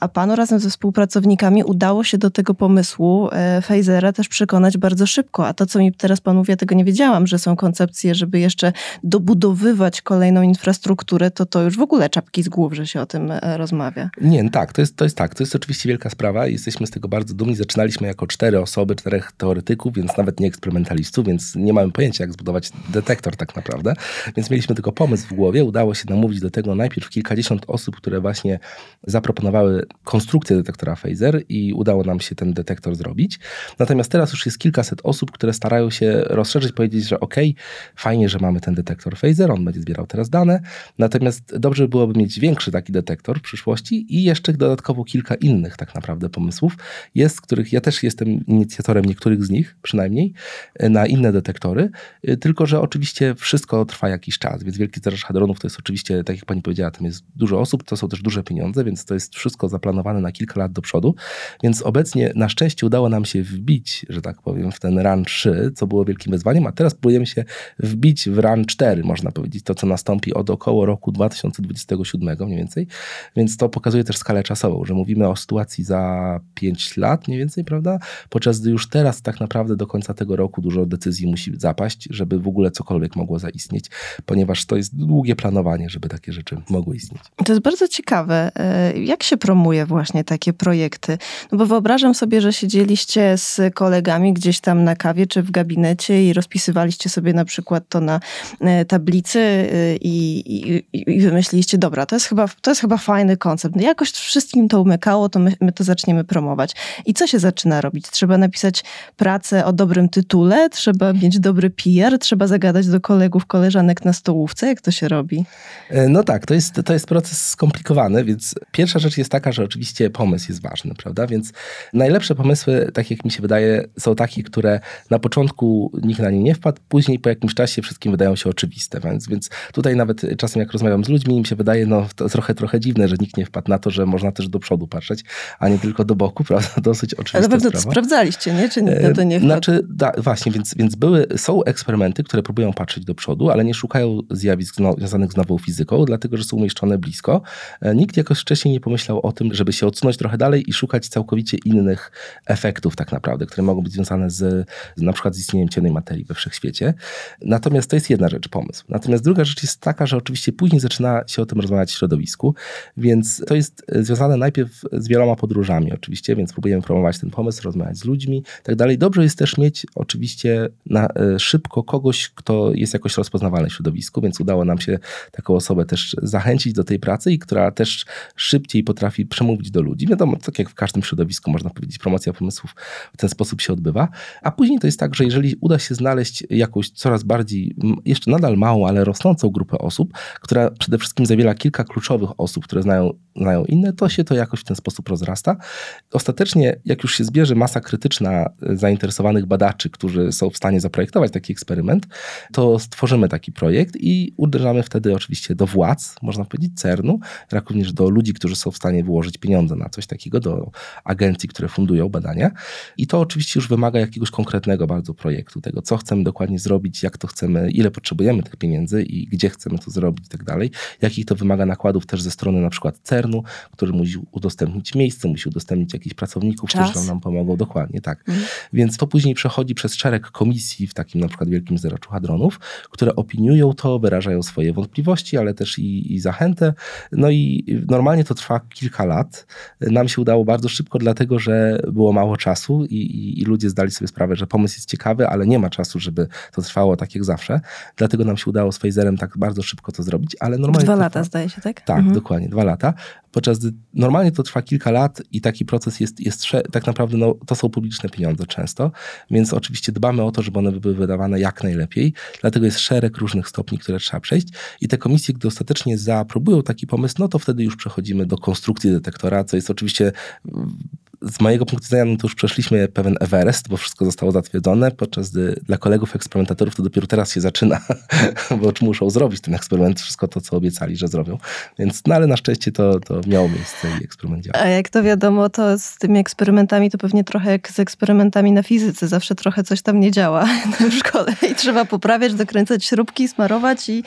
a panu razem ze współpracownikami udało się do tego pomysłu y, Phasera też przekonać bardzo szybko, a to, co mi teraz pan mówi, ja tego nie wiedziałam, że są koncepcje, żeby jeszcze dobudowywać kolejną infrastrukturę, to to już w ogóle czapki z głów, że się o tym y, rozmawia. Nie, no tak, to jest, to jest tak. To jest oczywiście wielka sprawa i jesteśmy z tego bardzo dumni. Zaczynaliśmy jako cztery osoby, czterech teoretyków, więc nawet nie eksperymentalistów, więc nie mamy pojęcia, jak zbudować detektor tak naprawdę. Więc mieliśmy tylko pomysł w głowie. Udało się namówić do tego najpierw kilkadziesiąt osób, które właśnie zaproponowały konstrukcję detektora phaser i udało nam się ten detektor zrobić. Natomiast teraz już jest kilkaset osób, które starają się rozszerzyć, powiedzieć, że ok, fajnie, że mamy ten detektor phaser, on będzie zbierał teraz dane, natomiast dobrze byłoby mieć większy taki detektor w przyszłości i jeszcze dodatkowo kilka innych tak naprawdę pomysłów jest, których ja też jestem inicjatorem niektórych z nich przynajmniej na inne detektory, tylko że oczywiście wszystko trwa jakiś czas, więc Wielki Zderzacz Hadronów to jest oczywiście, tak jak pani powiedziała, tam jest dużo osób, to są też duże pieniądze, więc to jest wszystko zaplanowane na kilka lat do przodu, więc obecnie na szczęście udało nam się wbić, że tak powiem, w ten run 3, co było wielkim wyzwaniem, a teraz próbujemy się wbić w run 4, można powiedzieć, to co nastąpi od około roku 2027 mniej więcej, więc to pokazuje też skalę czasową, że mówimy o sytuacji za 5 lat mniej więcej, prawda? Podczas gdy już teraz tak naprawdę do końca tego roku dużo decyzji musi zapaść, żeby w ogóle cokolwiek mogło zaistnieć, ponieważ to jest długie planowanie, żeby takie rzeczy mogły istnieć. To jest bardzo ciekawe. E, jak się promuje właśnie takie projekty? No bo wyobrażam sobie, że siedzieliście z kolegami gdzieś tam na kawie czy w gabinecie i rozpisywaliście sobie na przykład to na e, tablicy e, i, i, i wymyśliliście, dobra, to jest chyba, to jest chyba fajny koncept. No jakoś wszystkim to umykało, to my, my to zaczniemy promować. I co się zaczyna robić? Trzeba napisać pracę o dobrym tytule, trzeba mieć dobry PR, trzeba zagadać do kolegów, koleżanek na stołówce. Jak to się robi? No tak, to jest, to jest proces skomplikowany, więc pierwsza rzecz jest taka, że oczywiście pomysł jest ważny, prawda? Więc najlepsze pomysły, tak jak mi się wydaje, są takie, które na początku nikt na nie nie wpadł, później po jakimś czasie wszystkim wydają się oczywiste. Więc, więc tutaj nawet czasem jak rozmawiam z ludźmi, im się wydaje, no to trochę, trochę dziwne, że nikt nie wpadł na to, że można też do przodu patrzeć, a nie tylko do boku, prawda? Dosyć oczywiste Ale na pewno sprawa. to sprawdzaliście, nie? Czy na to nie wpadł? Znaczy, da, właśnie, więc, więc były, są eksperymenty, które próbują patrzeć do przodu, ale nie szukają zjawisk związanych z nową fizyką, dlatego, że są umieszczone blisko. E, Nikt jakoś wcześniej nie pomyślał o tym, żeby się odsunąć trochę dalej i szukać całkowicie innych efektów tak naprawdę, które mogą być związane z na przykład z istnieniem ciemnej materii we wszechświecie. Natomiast to jest jedna rzecz, pomysł. Natomiast druga rzecz jest taka, że oczywiście później zaczyna się o tym rozmawiać w środowisku, więc to jest związane najpierw z wieloma podróżami oczywiście, więc próbujemy promować ten pomysł, rozmawiać z ludźmi i tak dalej. Dobrze jest też mieć oczywiście na, e, szybko kogoś, kto jest jakoś rozpoznawalny w środowisku, więc udało nam się taką osobę też zachęcić do tej pracy i która też szybciej potrafi przemówić do ludzi. Wiadomo, tak jak w każdym środowisku, można powiedzieć, promocja pomysłów w ten sposób się odbywa. A później to jest tak, że jeżeli uda się znaleźć jakąś coraz bardziej, jeszcze nadal małą, ale rosnącą grupę osób, która przede wszystkim zawiera kilka kluczowych osób, które znają, znają inne, to się to jakoś w ten sposób rozrasta. Ostatecznie, jak już się zbierze masa krytyczna e, zainteresowanych badaczy, którzy są w stanie zaprojektować taki eksperyment, to stworzymy taki projekt i uderzamy wtedy oczywiście do władz, można powiedzieć CERN-u, jak również do ludzi, którzy są w stanie wyłożyć pieniądze na coś takiego, do agencji, które fundują badania. I to oczywiście już wymaga jakiegoś konkretnego bardzo projektu, tego co chcemy dokładnie zrobić, jak to chcemy, ile potrzebujemy tych pieniędzy i gdzie chcemy to zrobić i tak dalej. Jakich to wymaga nakładów też ze strony na przykład CERN-u, który musi udostępnić miejsce, musi udostępnić jakichś pracowników, Czas. którzy nam pomogą. Dokładnie, tak. Więc to później przechodzi przez szereg komisji w takim na przykład Wielkim Zderzaczu Hadronów, które opiniują to, wyrażają swoje wątpliwości, ale też i, i zachętę. No i normalnie to trwa kilka lat. Nam się udało bardzo szybko, dlatego że było mało czasu i, i, i ludzie zdali sobie sprawę, że pomysł jest ciekawy, ale nie ma czasu, żeby to trwało tak jak zawsze. Dlatego nam się udało z Pfizerem tak bardzo szybko to zrobić, ale normalnie... Dwa lata trwa- zdaje się, tak? tak, Mhm. dokładnie, dwa lata. Podczas gdy normalnie to trwa kilka lat i taki proces jest, jest tak naprawdę, no, to są publiczne pieniądze często, więc oczywiście dbamy o to, żeby one były wydawane jak najlepiej. Dlatego jest szereg różnych stopni, które trzeba przejść i te komisje, gdy ostatecznie zaaprobują taki pomysł, no to wtedy już przechodzimy do konstrukcji detektora, co jest oczywiście z mojego punktu widzenia, no to już przeszliśmy pewien Everest, bo wszystko zostało zatwierdzone, podczas gdy dla kolegów eksperymentatorów to dopiero teraz się zaczyna, bo muszą zrobić ten eksperyment, wszystko to, co obiecali, że zrobią. Więc, no ale na szczęście to, to miało miejsce i eksperyment działa. A jak to wiadomo, to z tymi eksperymentami to pewnie trochę jak z eksperymentami na fizyce. Zawsze trochę coś tam nie działa w szkole i trzeba poprawiać, dokręcać śrubki, smarować i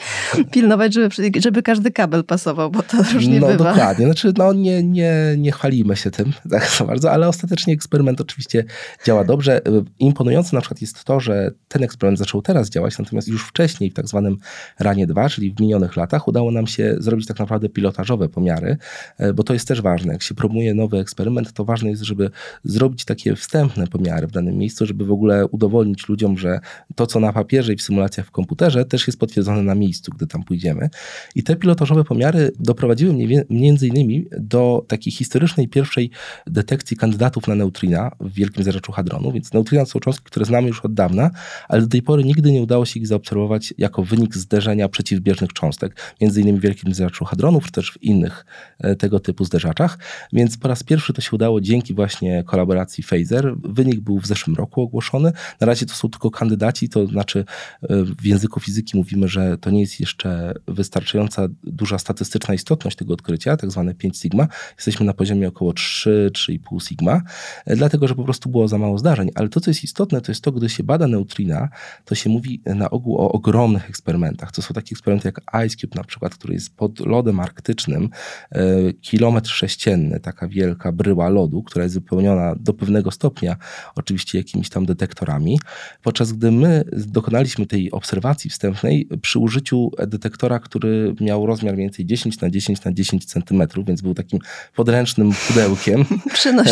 pilnować, żeby, żeby każdy kabel pasował, bo to różnie no bywa. dokładnie, znaczy no nie, nie, nie chwalimy się tym tak za bardzo, ale ostatecznie eksperyment oczywiście działa dobrze. Imponujące na przykład jest to, że ten eksperyment zaczął teraz działać, natomiast już wcześniej w tak zwanym ranie 2, czyli w minionych latach udało nam się zrobić tak naprawdę pilotażowe pomiary, e, bo to jest też ważne. Jak się promuje nowy eksperyment, to ważne jest, żeby zrobić takie wstępne pomiary w danym miejscu, żeby w ogóle udowodnić ludziom, że to, co na papierze i w symulacjach w komputerze, też jest potwierdzone na miejscu, gdy tam pójdziemy. I te pilotażowe pomiary doprowadziły mnie między innymi do takiej historycznej pierwszej detekcji kandydatów na neutrina w Wielkim Zarzeczu Hadronu, więc neutrina są cząstki, które znamy już od dawna, ale do tej pory nigdy nie udało się ich zaobserwować jako wynik zderzenia przeciwbieżnych cząstek, między innymi w Wielkim Zarzeczu Hadronu, czy też w innych e, tego typu zderzaczach, więc po raz pierwszy to się udało dzięki właśnie kolaboracji Phaser. Wynik był w zeszłym roku ogłoszony. Na razie to są tylko kandydaci, to znaczy e, w języku fizyki mówimy, że to nie jest jeszcze wystarczająca duża statystyczna istotność tego odkrycia, tak zwane 5 sigma. Jesteśmy na poziomie około 3-3,5 sigma, e, dlatego że po prostu było za mało zdarzeń. Ale to, co jest istotne, to jest to, gdy się bada neutrina, to się mówi na ogół o ogromnych eksperymentach. To są takie eksperymenty jak Ice Cube na przykład, który jest pod lodem arktycznym, e, kilometr sześcienny, taka wielka bryła lodu, która jest wypełniona do pewnego stopnia oczywiście jakimiś tam detektorami. Podczas gdy my dokonaliśmy tej obserwacji wstępnej przy użyciu detektora, który miał rozmiar mniej więcej 10 na 10 na 10 centymetrów, więc był takim podręcznym pudełkiem.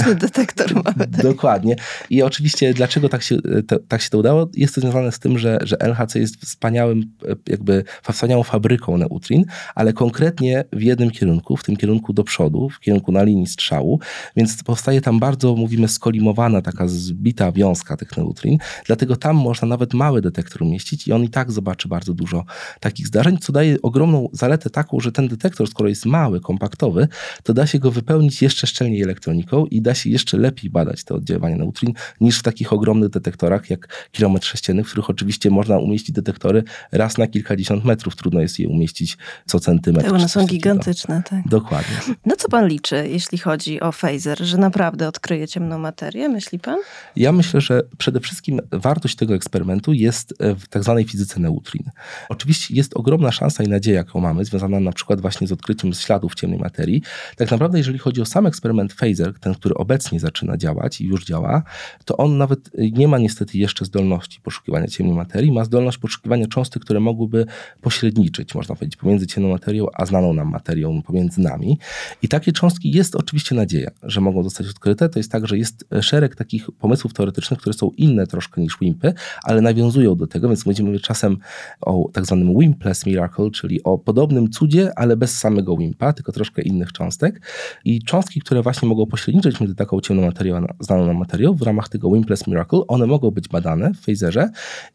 Przynośny detektor mamy. Tak. Dokładnie. I oczywiście dlaczego tak się, to, tak się to udało? Jest to związane z tym, że, że LHC jest wspaniałym, jakby wspaniałą fabryką neutrin, ale konkretnie w jednym kierunku, w tym kierunku do przodu, w kierunku na linii strzału, więc powstaje tam bardzo, mówimy, skolimowana, taka zbita wiązka tych neutrin, dlatego tam można nawet mały detektor umieścić i on i tak zobaczy bardzo dużo takich zdarzeń, co daje ogromną zaletę taką, że ten detektor, skoro jest mały, kompaktowy, to da się go wypełnić jeszcze szczelniej elektroniką i da się jeszcze lepiej badać te oddziaływania neutrin niż w takich ogromnych detektorach jak kilometr sześcienny, w których oczywiście można umieścić detektory raz na kilkadziesiąt metrów. Trudno jest je umieścić co centymetr. Te czy one są gigantyczne, tak. Dokładnie. Na co pan liczy, jeśli chodzi o phaser? Że naprawdę odkryje ciemną materię, myśli pan? Ja myślę, że przede wszystkim wartość tego eksperymentu jest e, w tak zwanej fizyce neutrin. Oczywiście jest ogromna szansa i nadzieja, jaką mamy, związana na przykład właśnie z odkryciem śladów ciemnej materii. Tak naprawdę, jeżeli chodzi o sam eksperyment Phaser, ten, który obecnie zaczyna działać i już działa, to on nawet nie ma niestety jeszcze zdolności poszukiwania ciemnej materii, ma zdolność poszukiwania cząstek, które mogłyby pośredniczyć, można powiedzieć, pomiędzy ciemną materią a znaną nam materią, pomiędzy nami. I takie cząstki jest oczywiście nadzieja, że mogą zostać odkryte. To jest tak, że jest szereg takich pomysłów teoretycznych, które są inne troszkę niż WIMPy, ale nawiązują do tego, więc będziemy mówić czasem o tak zwanym WIMPless miracle, czyli o podobnym cudzie, ale bez samego WIMPa, tylko troszkę innych cząstek. I cząstki, które właśnie mogą pośredniczyć między taką ciemną materią a znaną nam materią w ramach tego WIMPless miracle, one mogą być badane w phaserze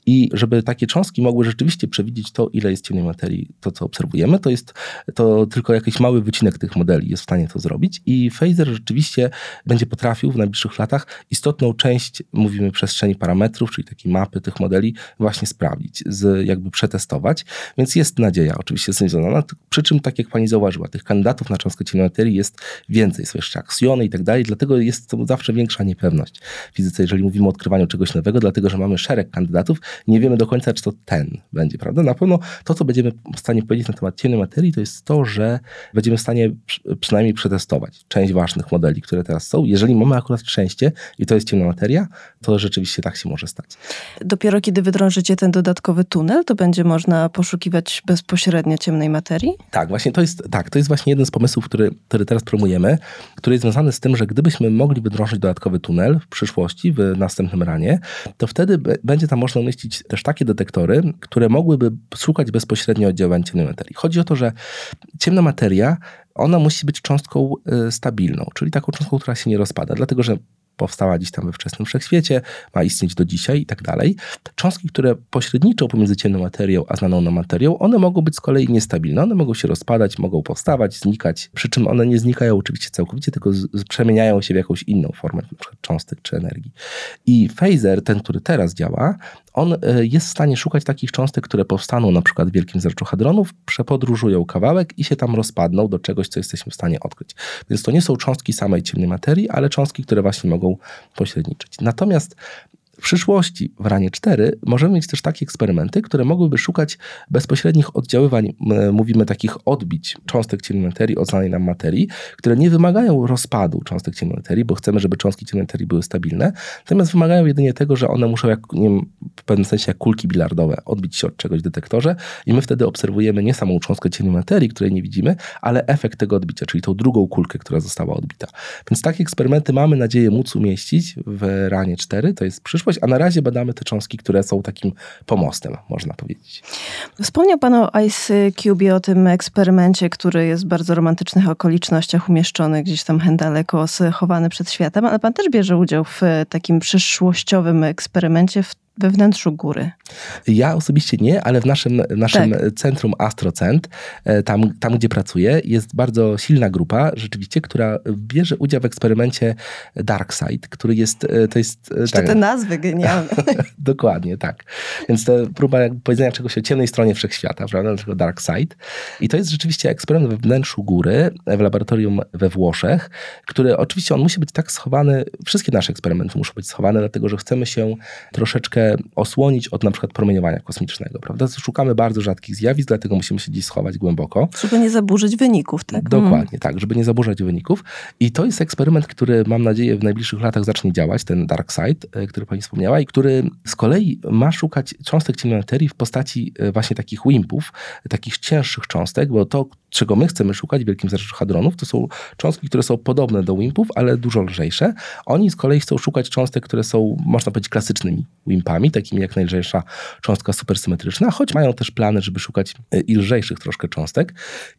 i żeby takie cząstki mogły rzeczywiście przewidzieć to, ile jest ciemnej materii, to co obserwujemy, to jest to tylko jakiś mały wycinek tych modeli jest w stanie to zrobić i phaser rzeczywiście będzie potrafił w najbliższych latach istotną część, mówimy przestrzeni parametrów, czyli takiej mapy tych modeli właśnie sprawdzić, z, jakby przetestować, więc jest nadzieja oczywiście związana, przy czym tak jak pani zauważyła, tych kandydatów na cząstkę ciemnej materii jest więcej, są jeszcze aksjony i tak dalej, dlatego jest to zawsze większa niepewność w fizyce, jeżeli mówimy o odkrywaniu czegoś nowego, dlatego, że mamy szereg kandydatów, nie wiemy do końca, czy to ten będzie, prawda? Na pewno to, co będziemy w stanie powiedzieć na temat ciemnej materii, to jest to, że będziemy w stanie przy- przynajmniej przetestować część ważnych modeli, które teraz są. Jeżeli mamy akurat szczęście i to jest ciemna materia, to rzeczywiście tak się może stać. Dopiero kiedy wydrążycie ten dodatkowy tunel, to będzie można poszukiwać bezpośrednio ciemnej materii? Tak, właśnie to jest, tak, to jest właśnie jeden z pomysłów, który, który teraz promujemy, który jest związany z tym, że gdyby gdybyśmy mogli wydrążyć dodatkowy tunel w przyszłości, w następnym ranie, to wtedy będzie tam można umieścić też takie detektory, które mogłyby szukać bezpośrednio oddziaływań ciemnej materii. Chodzi o to, że ciemna materia ona musi być cząstką y, stabilną, czyli taką cząstką, która się nie rozpada, dlatego że powstała gdzieś tam we wczesnym wszechświecie, ma istnieć do dzisiaj i tak dalej. Cząstki, które pośredniczą pomiędzy ciemną materią a znaną nam materią, one mogą być z kolei niestabilne. One mogą się rozpadać, mogą powstawać, znikać, przy czym one nie znikają oczywiście całkowicie, tylko z, przemieniają się w jakąś inną formę, np. cząstek czy energii. I phaser, ten, który teraz działa, on e, jest w stanie szukać takich cząstek, które powstaną na przykład w Wielkim Zerczu Hadronów, przepodróżują kawałek i się tam rozpadną do czegoś, co jesteśmy w stanie odkryć. Więc to nie są cząstki samej ciemnej materii, ale cząstki, które właśnie mogą pośredniczyć. Natomiast w przyszłości w RANie 4 możemy mieć też takie eksperymenty, które mogłyby szukać bezpośrednich oddziaływań, mówimy takich odbić cząstek ciemnej materii od znanej nam materii, które nie wymagają rozpadu cząstek ciemnej materii, bo chcemy, żeby cząstki ciemnej materii były stabilne, natomiast wymagają jedynie tego, że one muszą jak, nie wiem, w pewnym sensie jak kulki bilardowe odbić się od czegoś w detektorze i my wtedy obserwujemy nie samą cząstkę ciemnej materii, której nie widzimy, ale efekt tego odbicia, czyli tą drugą kulkę, która została odbita. Więc takie eksperymenty mamy nadzieję móc umieścić w RANie 4, to jest przyszłość, przyszłość, a na razie badamy te cząstki, które są takim pomostem, można powiedzieć. Wspomniał Pan o Ice Cube, o tym eksperymencie, który jest w bardzo romantycznych okolicznościach umieszczony gdzieś tam daleko, schowany przed światem, ale Pan też bierze udział w takim przyszłościowym eksperymencie, w we wnętrzu góry? Ja osobiście nie, ale w naszym, naszym tak. centrum Astrocent, e, tam, tam gdzie pracuję, jest bardzo silna grupa rzeczywiście, która bierze udział w eksperymencie Darkside, który jest, e, to jest... E, Jeszcze tak, te nazwy genialne. Dokładnie, tak. Więc to próba powiedzenia czegoś o ciemnej stronie wszechświata, prawda, dlatego Darkside. I to jest rzeczywiście eksperyment we wnętrzu góry, w laboratorium we Włoszech, który oczywiście on musi być tak schowany, wszystkie nasze eksperymenty muszą być schowane, dlatego że chcemy się troszeczkę osłonić od na przykład promieniowania kosmicznego, prawda? Szukamy bardzo rzadkich zjawisk, dlatego musimy się gdzieś schować głęboko. Żeby nie zaburzyć wyników, tak? Dokładnie, hmm. tak, żeby nie zaburzać wyników. I to jest eksperyment, który mam nadzieję w najbliższych latach zacznie działać, ten Dark Side, e, który pani wspomniała i który z kolei ma szukać cząstek ciemnej materii w postaci e, właśnie takich wimpów, takich cięższych cząstek, bo to, czego my chcemy szukać w Wielkim Zerzu Hadronów, to są cząstki, które są podobne do wimpów, ale dużo lżejsze. Oni z kolei chcą szukać cząstek, które są, można powiedzieć, klasycznymi wimpami, takimi jak najlżejsza cząstka supersymetryczna, choć mają też plany, żeby szukać e, i lżejszych troszkę cząstek.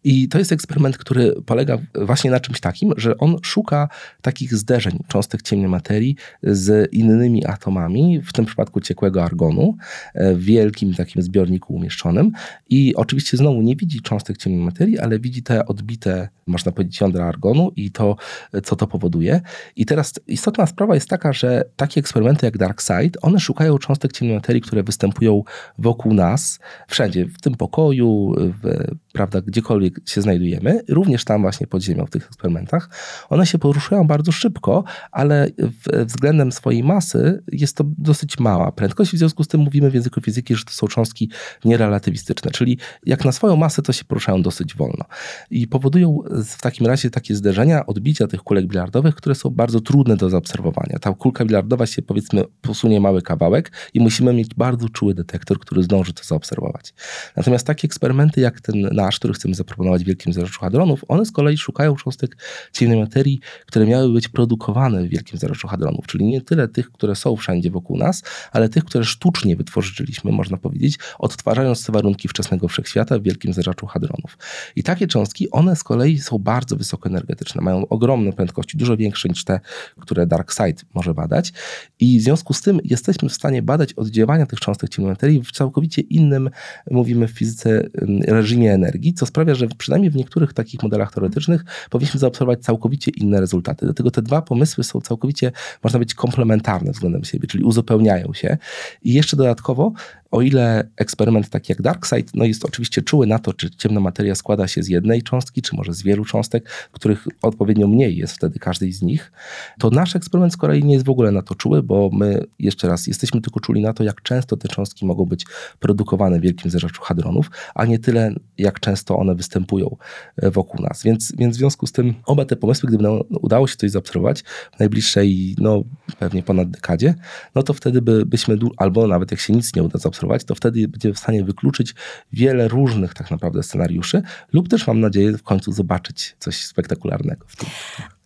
I to jest eksperyment, który polega właśnie na czymś takim, że on szuka takich zderzeń cząstek ciemnej materii z innymi atomami, w tym przypadku ciekłego argonu, e, w wielkim takim zbiorniku umieszczonym. I oczywiście znowu nie widzi cząstek ciemnej materii, ale widzi te odbite, można powiedzieć, jądra argonu i to, co to powoduje. I teraz istotna sprawa jest taka, że takie eksperymenty jak Dark Side, one szukają cząstek ciemnej materii, które występują wokół nas, wszędzie, w tym pokoju, w, prawda, gdziekolwiek się znajdujemy, również tam właśnie pod ziemią w tych eksperymentach. One się poruszają bardzo szybko, ale w, względem swojej masy jest to dosyć mała prędkość. W związku z tym mówimy w języku fizyki, że to są cząstki nierelatywistyczne, czyli jak na swoją masę, to się poruszają dosyć wolno. I powodują w takim razie takie zderzenia, odbicia tych kulek bilardowych, które są bardzo trudne do zaobserwowania. Ta kulka bilardowa się powiedzmy posunie mały kawałek i musimy mieć bardzo czuły detektor, który zdąży to zaobserwować. Natomiast takie eksperymenty jak ten nasz, który chcemy zaproponować w Wielkim Zaroczu Hadronów, one z kolei szukają cząstek ciemnej materii, które miały być produkowane w Wielkim Zaroczu Hadronów, czyli nie tyle tych, które są wszędzie wokół nas, ale tych, które sztucznie wytworzyliśmy, można powiedzieć, odtwarzając te warunki wczesnego wszechświata w Wielkim Zaroczu Hadronów. I takie cząstki, one z kolei są bardzo wysokoenergetyczne, mają ogromne prędkości, dużo większe niż te, które DarkSide może badać. I w związku z tym jesteśmy w stanie badać oddziaływania tych cząstek ciemnej materii w całkowicie innym, mówimy w fizyce, reżimie energii, co sprawia, że przynajmniej w niektórych takich modelach teoretycznych powinniśmy zaobserwować całkowicie inne rezultaty. Dlatego te dwa pomysły są całkowicie, można być, komplementarne względem siebie, czyli uzupełniają się. I jeszcze dodatkowo o ile eksperyment taki jak DarkSide no jest oczywiście czuły na to, czy ciemna materia składa się z jednej cząstki, czy może z wielu cząstek, których odpowiednio mniej jest wtedy każdej z nich, to nasz eksperyment z kolei nie jest w ogóle na to czuły, bo my jeszcze raz jesteśmy tylko czuli na to, jak często te cząstki mogą być produkowane w wielkim zerzaczu hadronów, a nie tyle, jak często one występują e, wokół nas. Więc, więc w związku z tym oba te pomysły, gdyby nam udało się coś zaobserwować w najbliższej, no pewnie ponad dekadzie, no to wtedy by, byśmy, albo nawet jak się nic nie uda zaobserwować, zaobserwować, to wtedy będzie w stanie wykluczyć wiele różnych tak naprawdę scenariuszy lub też mam nadzieję w końcu zobaczyć coś spektakularnego w tym.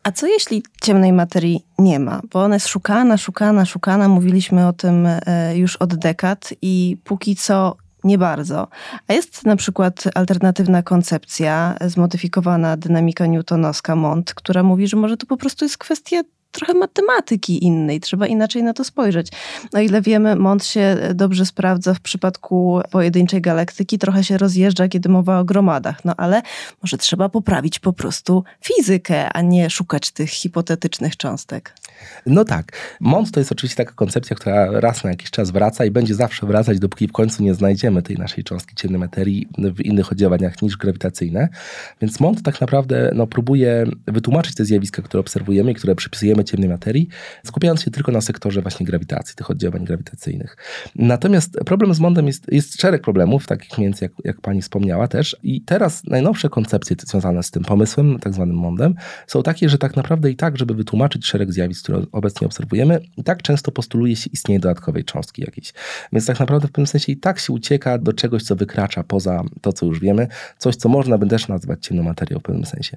A co jeśli ciemnej materii nie ma? Bo ona jest szukana, szukana, szukana. Mówiliśmy o tym e, już od dekad i póki co nie bardzo. A jest na przykład alternatywna koncepcja, zmodyfikowana dynamika newtonowska MONT, która mówi, że może to po prostu jest kwestia trochę matematyki innej, trzeba inaczej na to spojrzeć. O ile wiemy, MONT się dobrze sprawdza w przypadku pojedynczej galaktyki, trochę się rozjeżdża, kiedy mowa o gromadach, no ale może trzeba poprawić po prostu fizykę, a nie szukać tych hipotetycznych cząstek. No tak. MONT to jest oczywiście taka koncepcja, która raz na jakiś czas wraca i będzie zawsze wracać, dopóki w końcu nie znajdziemy tej naszej cząstki ciemnej materii w innych oddziałaniach niż grawitacyjne. Więc MONT tak naprawdę no, próbuje wytłumaczyć te zjawiska, które obserwujemy i które przypisujemy ciemnej materii, skupiając się tylko na sektorze właśnie grawitacji, tych oddziałań grawitacyjnych. Natomiast problem z MONDem jest, jest szereg problemów, takich między jak, jak pani wspomniała też. I teraz najnowsze koncepcje związane z tym pomysłem, tak zwanym MONDem, są takie, że tak naprawdę i tak, żeby wytłumaczyć szereg zjawisk, obecnie obserwujemy, i tak często postuluje się istnienie dodatkowej cząstki jakiejś. Więc tak naprawdę w pewnym sensie i tak się ucieka do czegoś, co wykracza poza to, co już wiemy, coś, co można by też nazwać ciemną materią w pewnym sensie.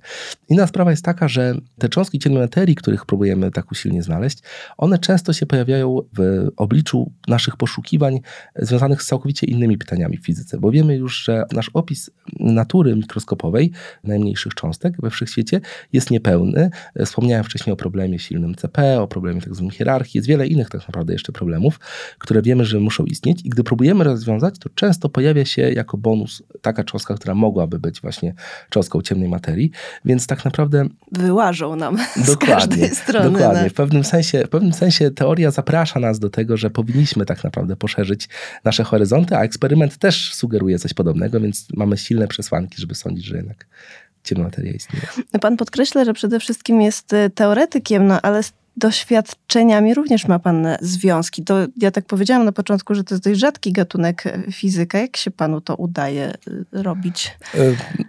Inna sprawa jest taka, że te cząstki ciemnej materii, których próbujemy tak usilnie znaleźć, one często się pojawiają w obliczu naszych poszukiwań związanych z całkowicie innymi pytaniami w fizyce, bo wiemy już, że nasz opis natury mikroskopowej najmniejszych cząstek we wszechświecie jest niepełny. Wspomniałem wcześniej o problemie silnym CP, o problemie tak zwanej hierarchii, jest wiele innych tak naprawdę jeszcze problemów, które wiemy, że muszą istnieć i gdy próbujemy rozwiązać, to często pojawia się jako bonus taka cząstka, która mogłaby być właśnie cząstką ciemnej materii, więc tak naprawdę... Wyłażą nam dokładnie, z każdej strony. Dokładnie. W pewnym, sensie, w pewnym sensie teoria zaprasza nas do tego, że powinniśmy tak naprawdę poszerzyć nasze horyzonty, a eksperyment też sugeruje coś podobnego, więc mamy silne przesłanki, żeby sądzić, że jednak ciemna materia istnieje. Pan podkreśla, że przede wszystkim jest e, teoretykiem, no ale doświadczeniami również ma pan związki. To ja tak powiedziałam na początku, że to jest dość rzadki gatunek fizyka. Jak się panu to udaje y, robić? E,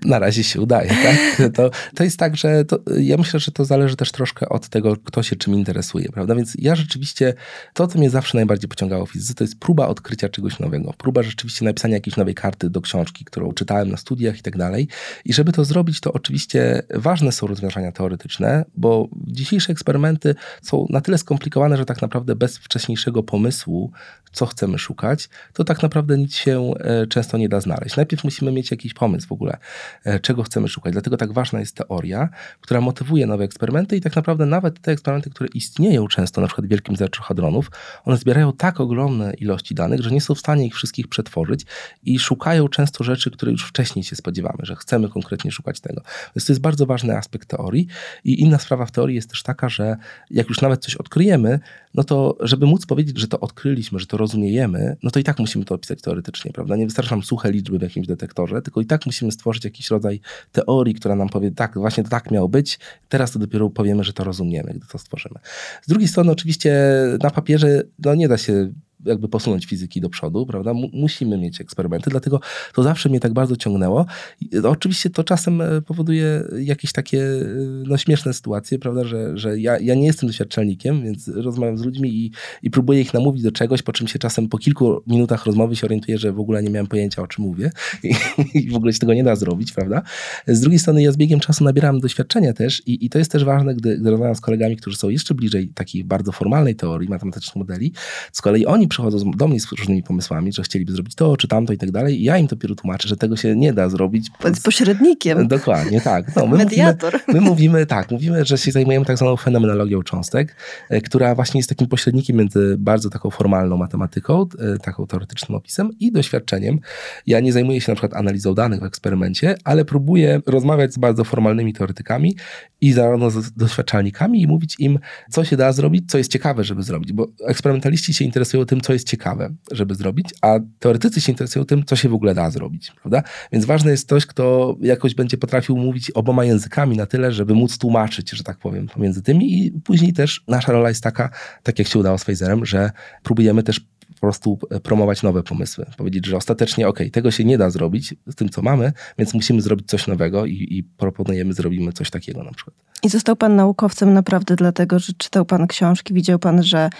na razie się udaje, tak? To, to jest tak, że to, ja myślę, że to zależy też troszkę od tego, kto się czym interesuje, prawda? Więc ja rzeczywiście, to co mnie zawsze najbardziej pociągało w fizyce, to jest próba odkrycia czegoś nowego. Próba rzeczywiście napisania jakiejś nowej karty do książki, którą czytałem na studiach i tak dalej. I żeby to zrobić, to oczywiście ważne są rozwiązania teoretyczne, bo dzisiejsze eksperymenty są na tyle skomplikowane, że tak naprawdę bez wcześniejszego pomysłu, co chcemy szukać, to tak naprawdę nic się e, często nie da znaleźć. Najpierw musimy mieć jakiś pomysł w ogóle, e, czego chcemy szukać. Dlatego tak ważna jest teoria, która motywuje nowe eksperymenty i tak naprawdę nawet te eksperymenty, które istnieją często, na przykład w Wielkim Zerczu Hadronów, one zbierają tak ogromne ilości danych, że nie są w stanie ich wszystkich przetworzyć i szukają często rzeczy, które już wcześniej się spodziewamy, że chcemy konkretnie szukać tego. Więc to jest bardzo ważny aspekt teorii i inna sprawa w teorii jest też taka, że jak już nawet coś odkryjemy, no to żeby móc powiedzieć, że to odkryliśmy, że to rozumiejemy, no to i tak musimy to opisać teoretycznie, prawda? Nie wystarczy nam suche liczby w jakimś detektorze, tylko i tak musimy stworzyć jakiś rodzaj teorii, która nam powie, tak, właśnie tak miało być, teraz to dopiero powiemy, że to rozumiemy, gdy to stworzymy. Z drugiej strony oczywiście na papierze no nie da się jakby posunąć fizyki do przodu, prawda? musimy mieć eksperymenty, dlatego to zawsze mnie tak bardzo ciągnęło. I oczywiście to czasem e, powoduje jakieś takie e, no, śmieszne sytuacje, prawda, że, że ja, ja nie jestem doświadczalnikiem, więc rozmawiam z ludźmi i, i próbuję ich namówić do czegoś, po czym się czasem po kilku minutach rozmowy się orientuję, że w ogóle nie miałem pojęcia, o czym mówię i, i w ogóle się tego nie da zrobić, prawda? Z drugiej strony ja z biegiem czasu nabieram doświadczenia też i, i to jest też ważne, gdy, gdy rozmawiam z kolegami, którzy są jeszcze bliżej takiej bardzo formalnej teorii, matematycznych modeli, z kolei oni przychodzą do mnie z różnymi pomysłami, że chcieliby zrobić to, czy tamto i tak dalej. I ja im dopiero tłumaczę, że tego się nie da zrobić. Z pośrednikiem. Dokładnie, tak. No, my Mediator. Mówimy, my mówimy, tak, mówimy, że się zajmujemy tak zwaną fenomenologią cząstek, e, która właśnie jest takim pośrednikiem między bardzo taką formalną matematyką, e, taką teoretycznym opisem i doświadczeniem. Ja nie zajmuję się na przykład analizą danych w eksperymencie, ale próbuję rozmawiać z bardzo formalnymi teoretykami i zarówno z doświadczalnikami i mówić im, co się da zrobić, co jest ciekawe, żeby zrobić, bo eksperymentaliści się interesują tym, co jest ciekawe, żeby zrobić, a teoretycy się interesują tym, co się w ogóle da zrobić, prawda? Więc ważny jest ktoś, kto jakoś będzie potrafił mówić oboma językami na tyle, żeby móc tłumaczyć, że tak powiem, pomiędzy tymi i później też nasza rola jest taka, tak jak się udało z Pfizerem, że próbujemy też po prostu promować nowe pomysły. Powiedzieć, że ostatecznie, ok, tego się nie da zrobić z tym, co mamy, więc musimy zrobić coś nowego i, i proponujemy, zrobimy coś takiego na przykład. I został pan naukowcem naprawdę dlatego, że czytał pan książki, widział pan, że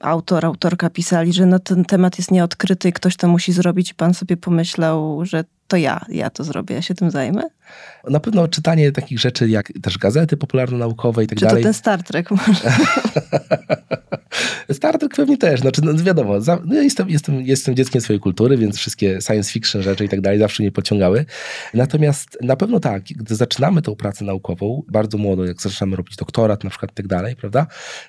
autor, autorka pisali, że no ten temat jest nieodkryty i ktoś to musi zrobić. Pan sobie pomyślał, że to ja, ja to zrobię, ja się tym zajmę? Na pewno czytanie takich rzeczy jak też gazety popularno-naukowe i tak Czy dalej. to ten Star Trek może? Star Trek pewnie też. Znaczy, no wiadomo, za, no jestem, jestem, jestem dzieckiem swojej kultury, więc wszystkie science fiction rzeczy i tak dalej zawsze mnie pociągały. Natomiast na pewno tak, gdy zaczynamy tą pracę naukową, bardzo młodo, jak zaczynamy robić doktorat na przykład i tak dalej, prawda,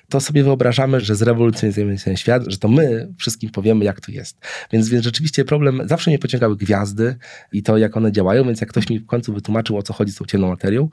to sobie wyobrażamy, że zrewolucjonizujemy ten świat, że to my wszystkim powiemy, jak to jest. Więc, więc rzeczywiście problem, zawsze mnie pociągały gwiazdy i to, jak one działają, więc jak ktoś mi w końcu wytłumaczył, o co chodzi z tą ciemną materią,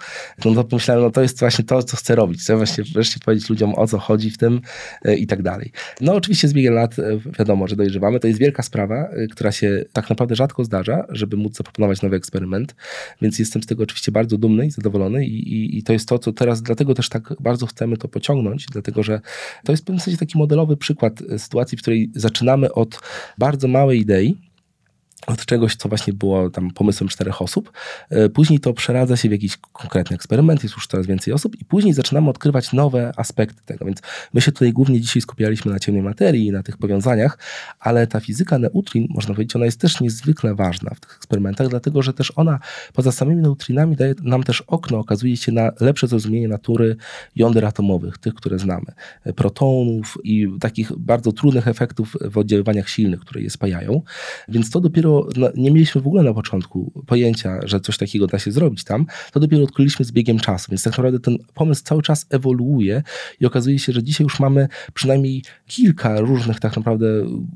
no to pomyślałem, no to jest właśnie to, co chcę robić. Chcę właśnie wreszcie powiedzieć ludziom, o co chodzi w tym e, i tak dalej. No oczywiście z biegiem lat e, wiadomo, że dojrzewamy. To jest wielka sprawa, e, która się tak naprawdę rzadko zdarza, żeby móc zaproponować nowy eksperyment, więc jestem z tego oczywiście bardzo dumny i zadowolony i, i, i to jest to, co teraz, dlatego też tak bardzo chcemy to pociągnąć, dlatego że to jest w pewnym sensie taki modelowy przykład sytuacji, w której zaczynamy od bardzo małej idei, od czegoś, co właśnie było tam pomysłem czterech osób. E, Później to przeradza się w jakiś konkretny eksperyment, jest już coraz więcej osób i później zaczynamy odkrywać nowe aspekty tego. Więc my się tutaj głównie dzisiaj skupialiśmy na ciemnej materii i na tych powiązaniach, ale ta fizyka neutrin, można powiedzieć, ona jest też niezwykle ważna w tych eksperymentach, dlatego że też ona poza samymi neutrinami daje nam też okno, okazuje się na lepsze zrozumienie natury jąder atomowych, tych, które znamy. E, Protonów i takich bardzo trudnych efektów w oddziaływaniach silnych, które je spajają. Więc to dopiero no, nie mieliśmy w ogóle na początku pojęcia, że coś takiego da się zrobić tam. To dopiero odkryliśmy z biegiem czasu. Więc tak naprawdę ten pomysł cały czas ewoluuje i okazuje się, że dzisiaj już mamy przynajmniej kilka różnych tak naprawdę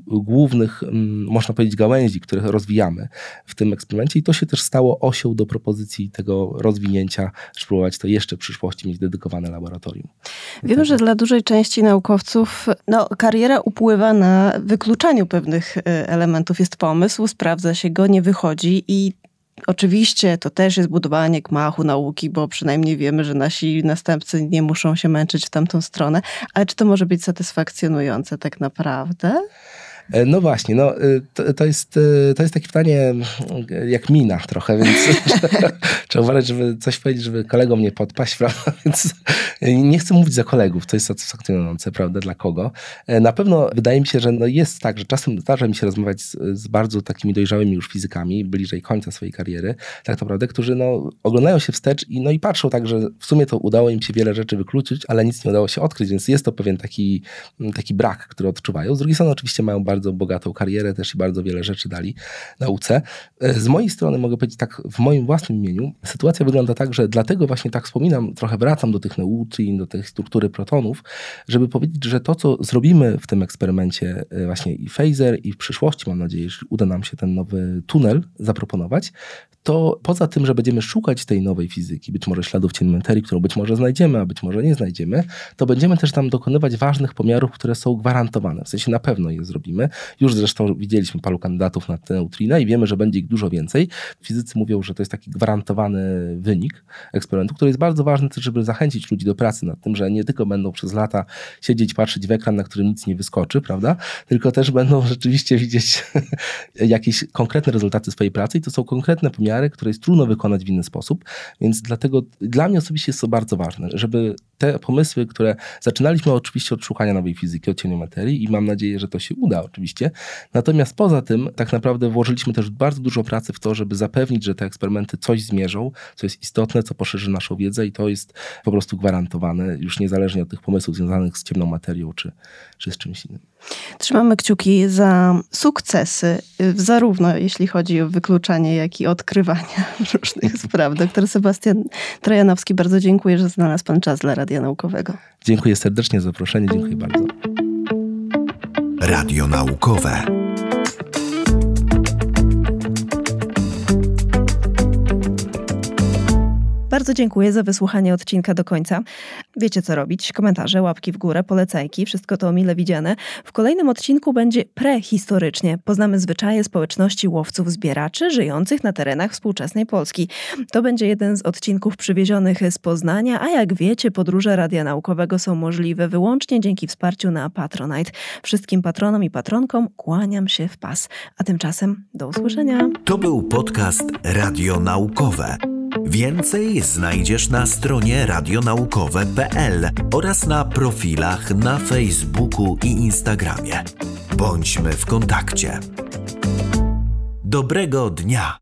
głównych, mm, można powiedzieć, gałęzi, które rozwijamy w tym eksperymencie i to się też stało osią do propozycji tego rozwinięcia, spróbować to jeszcze w przyszłości mieć dedykowane laboratorium. Wiem, że dla dużej części naukowców no, kariera upływa na wykluczaniu pewnych e, elementów. Jest pomysł, sprawdza się go, nie wychodzi i Oczywiście to też jest budowanie gmachu nauki, bo przynajmniej wiemy, że nasi następcy nie muszą się męczyć w tamtą stronę. Ale czy to może być satysfakcjonujące tak naprawdę? E, No właśnie, no, y, to, to, jest, y, to jest takie pytanie y, jak mina trochę, więc trzeba uważać, żeby coś powiedzieć, żeby kolegom nie podpaść, prawda? Więc nie chcę mówić za kolegów, to jest satysfakcjonujące, prawda, dla kogo. E, Na pewno wydaje mi się, że no jest tak, że czasem zdarza mi się rozmawiać z, z bardzo takimi dojrzałymi już fizykami, bliżej końca swojej kariery, tak naprawdę, którzy no, oglądają się wstecz i, no, i patrzą tak, że w sumie to udało im się wiele rzeczy wykluczyć, ale nic nie udało się odkryć, więc jest to pewien taki, taki brak, który odczuwają. Z drugiej strony oczywiście mają bardzo bogatą karierę też i bardzo wiele rzeczy dali nauce. E, Z mojej strony mogę powiedzieć tak w moim własnym imieniu, sytuacja wygląda tak, że dlatego właśnie tak wspominam, trochę wracam do tych neutrin, do tej struktury protonów, żeby powiedzieć, że to, co zrobimy w tym eksperymencie e, właśnie i phaser i w przyszłości, mam nadzieję, że uda nam się ten nowy tunel zaproponować, to poza tym, że będziemy szukać tej nowej fizyki, być może śladów ciemnej materii, którą być może znajdziemy, a być może nie znajdziemy, to będziemy też tam dokonywać ważnych pomiarów, które są gwarantowane. W sensie na pewno je zrobimy. Już zresztą widzieliśmy paru kandydatów na te neutrina i wiemy, że będzie ich dużo więcej. Fizycy mówią, że to jest taki gwarantowany wynik eksperymentu, który jest bardzo ważny też, żeby zachęcić ludzi do pracy nad tym, że nie tylko będą przez lata siedzieć, patrzeć w ekran, na którym nic nie wyskoczy, prawda? Tylko też będą rzeczywiście widzieć jakieś konkretne rezultaty swojej pracy i to są konkretne pomiary, które jest trudno wykonać w inny sposób, więc dlatego dla mnie osobiście jest to bardzo ważne, żeby te pomysły, które zaczynaliśmy oczywiście od szukania nowej fizyki, od ciemnej materii i mam nadzieję, że to się uda oczywiście, natomiast poza tym tak naprawdę włożyliśmy też bardzo dużo pracy w to, żeby zapewnić, że te eksperymenty coś zmierzą, co jest istotne, co poszerzy naszą wiedzę i to jest po prostu gwarantowane, już niezależnie od tych pomysłów związanych z ciemną materią czy, czy z czymś innym. Trzymamy kciuki za sukcesy, y, zarówno jeśli chodzi o wykluczanie, jak i odkrywania różnych spraw. Doktor Sebastian Trojanowski, bardzo dziękuję, że znalazł Pan czas dla Radia Naukowego. Dziękuję serdecznie za zaproszenie, dziękuję bardzo. Radio naukowe. Bardzo dziękuję za wysłuchanie odcinka do końca. Wiecie co robić? Komentarze, łapki w górę, polecajki, wszystko to mile widziane. W kolejnym odcinku będzie prehistorycznie. Poznamy zwyczaje społeczności łowców-zbieraczy żyjących na terenach współczesnej Polski. To będzie jeden z odcinków przywiezionych z Poznania, a jak wiecie, podróże Radia Naukowego są możliwe wyłącznie dzięki wsparciu na Patronite. Wszystkim patronom i patronkom kłaniam się w pas. A tymczasem do usłyszenia. To był podcast Radio Naukowe. Więcej znajdziesz na stronie radionaukowe.pl oraz na profilach na Facebooku i Instagramie. Bądźmy w kontakcie. Dobrego dnia!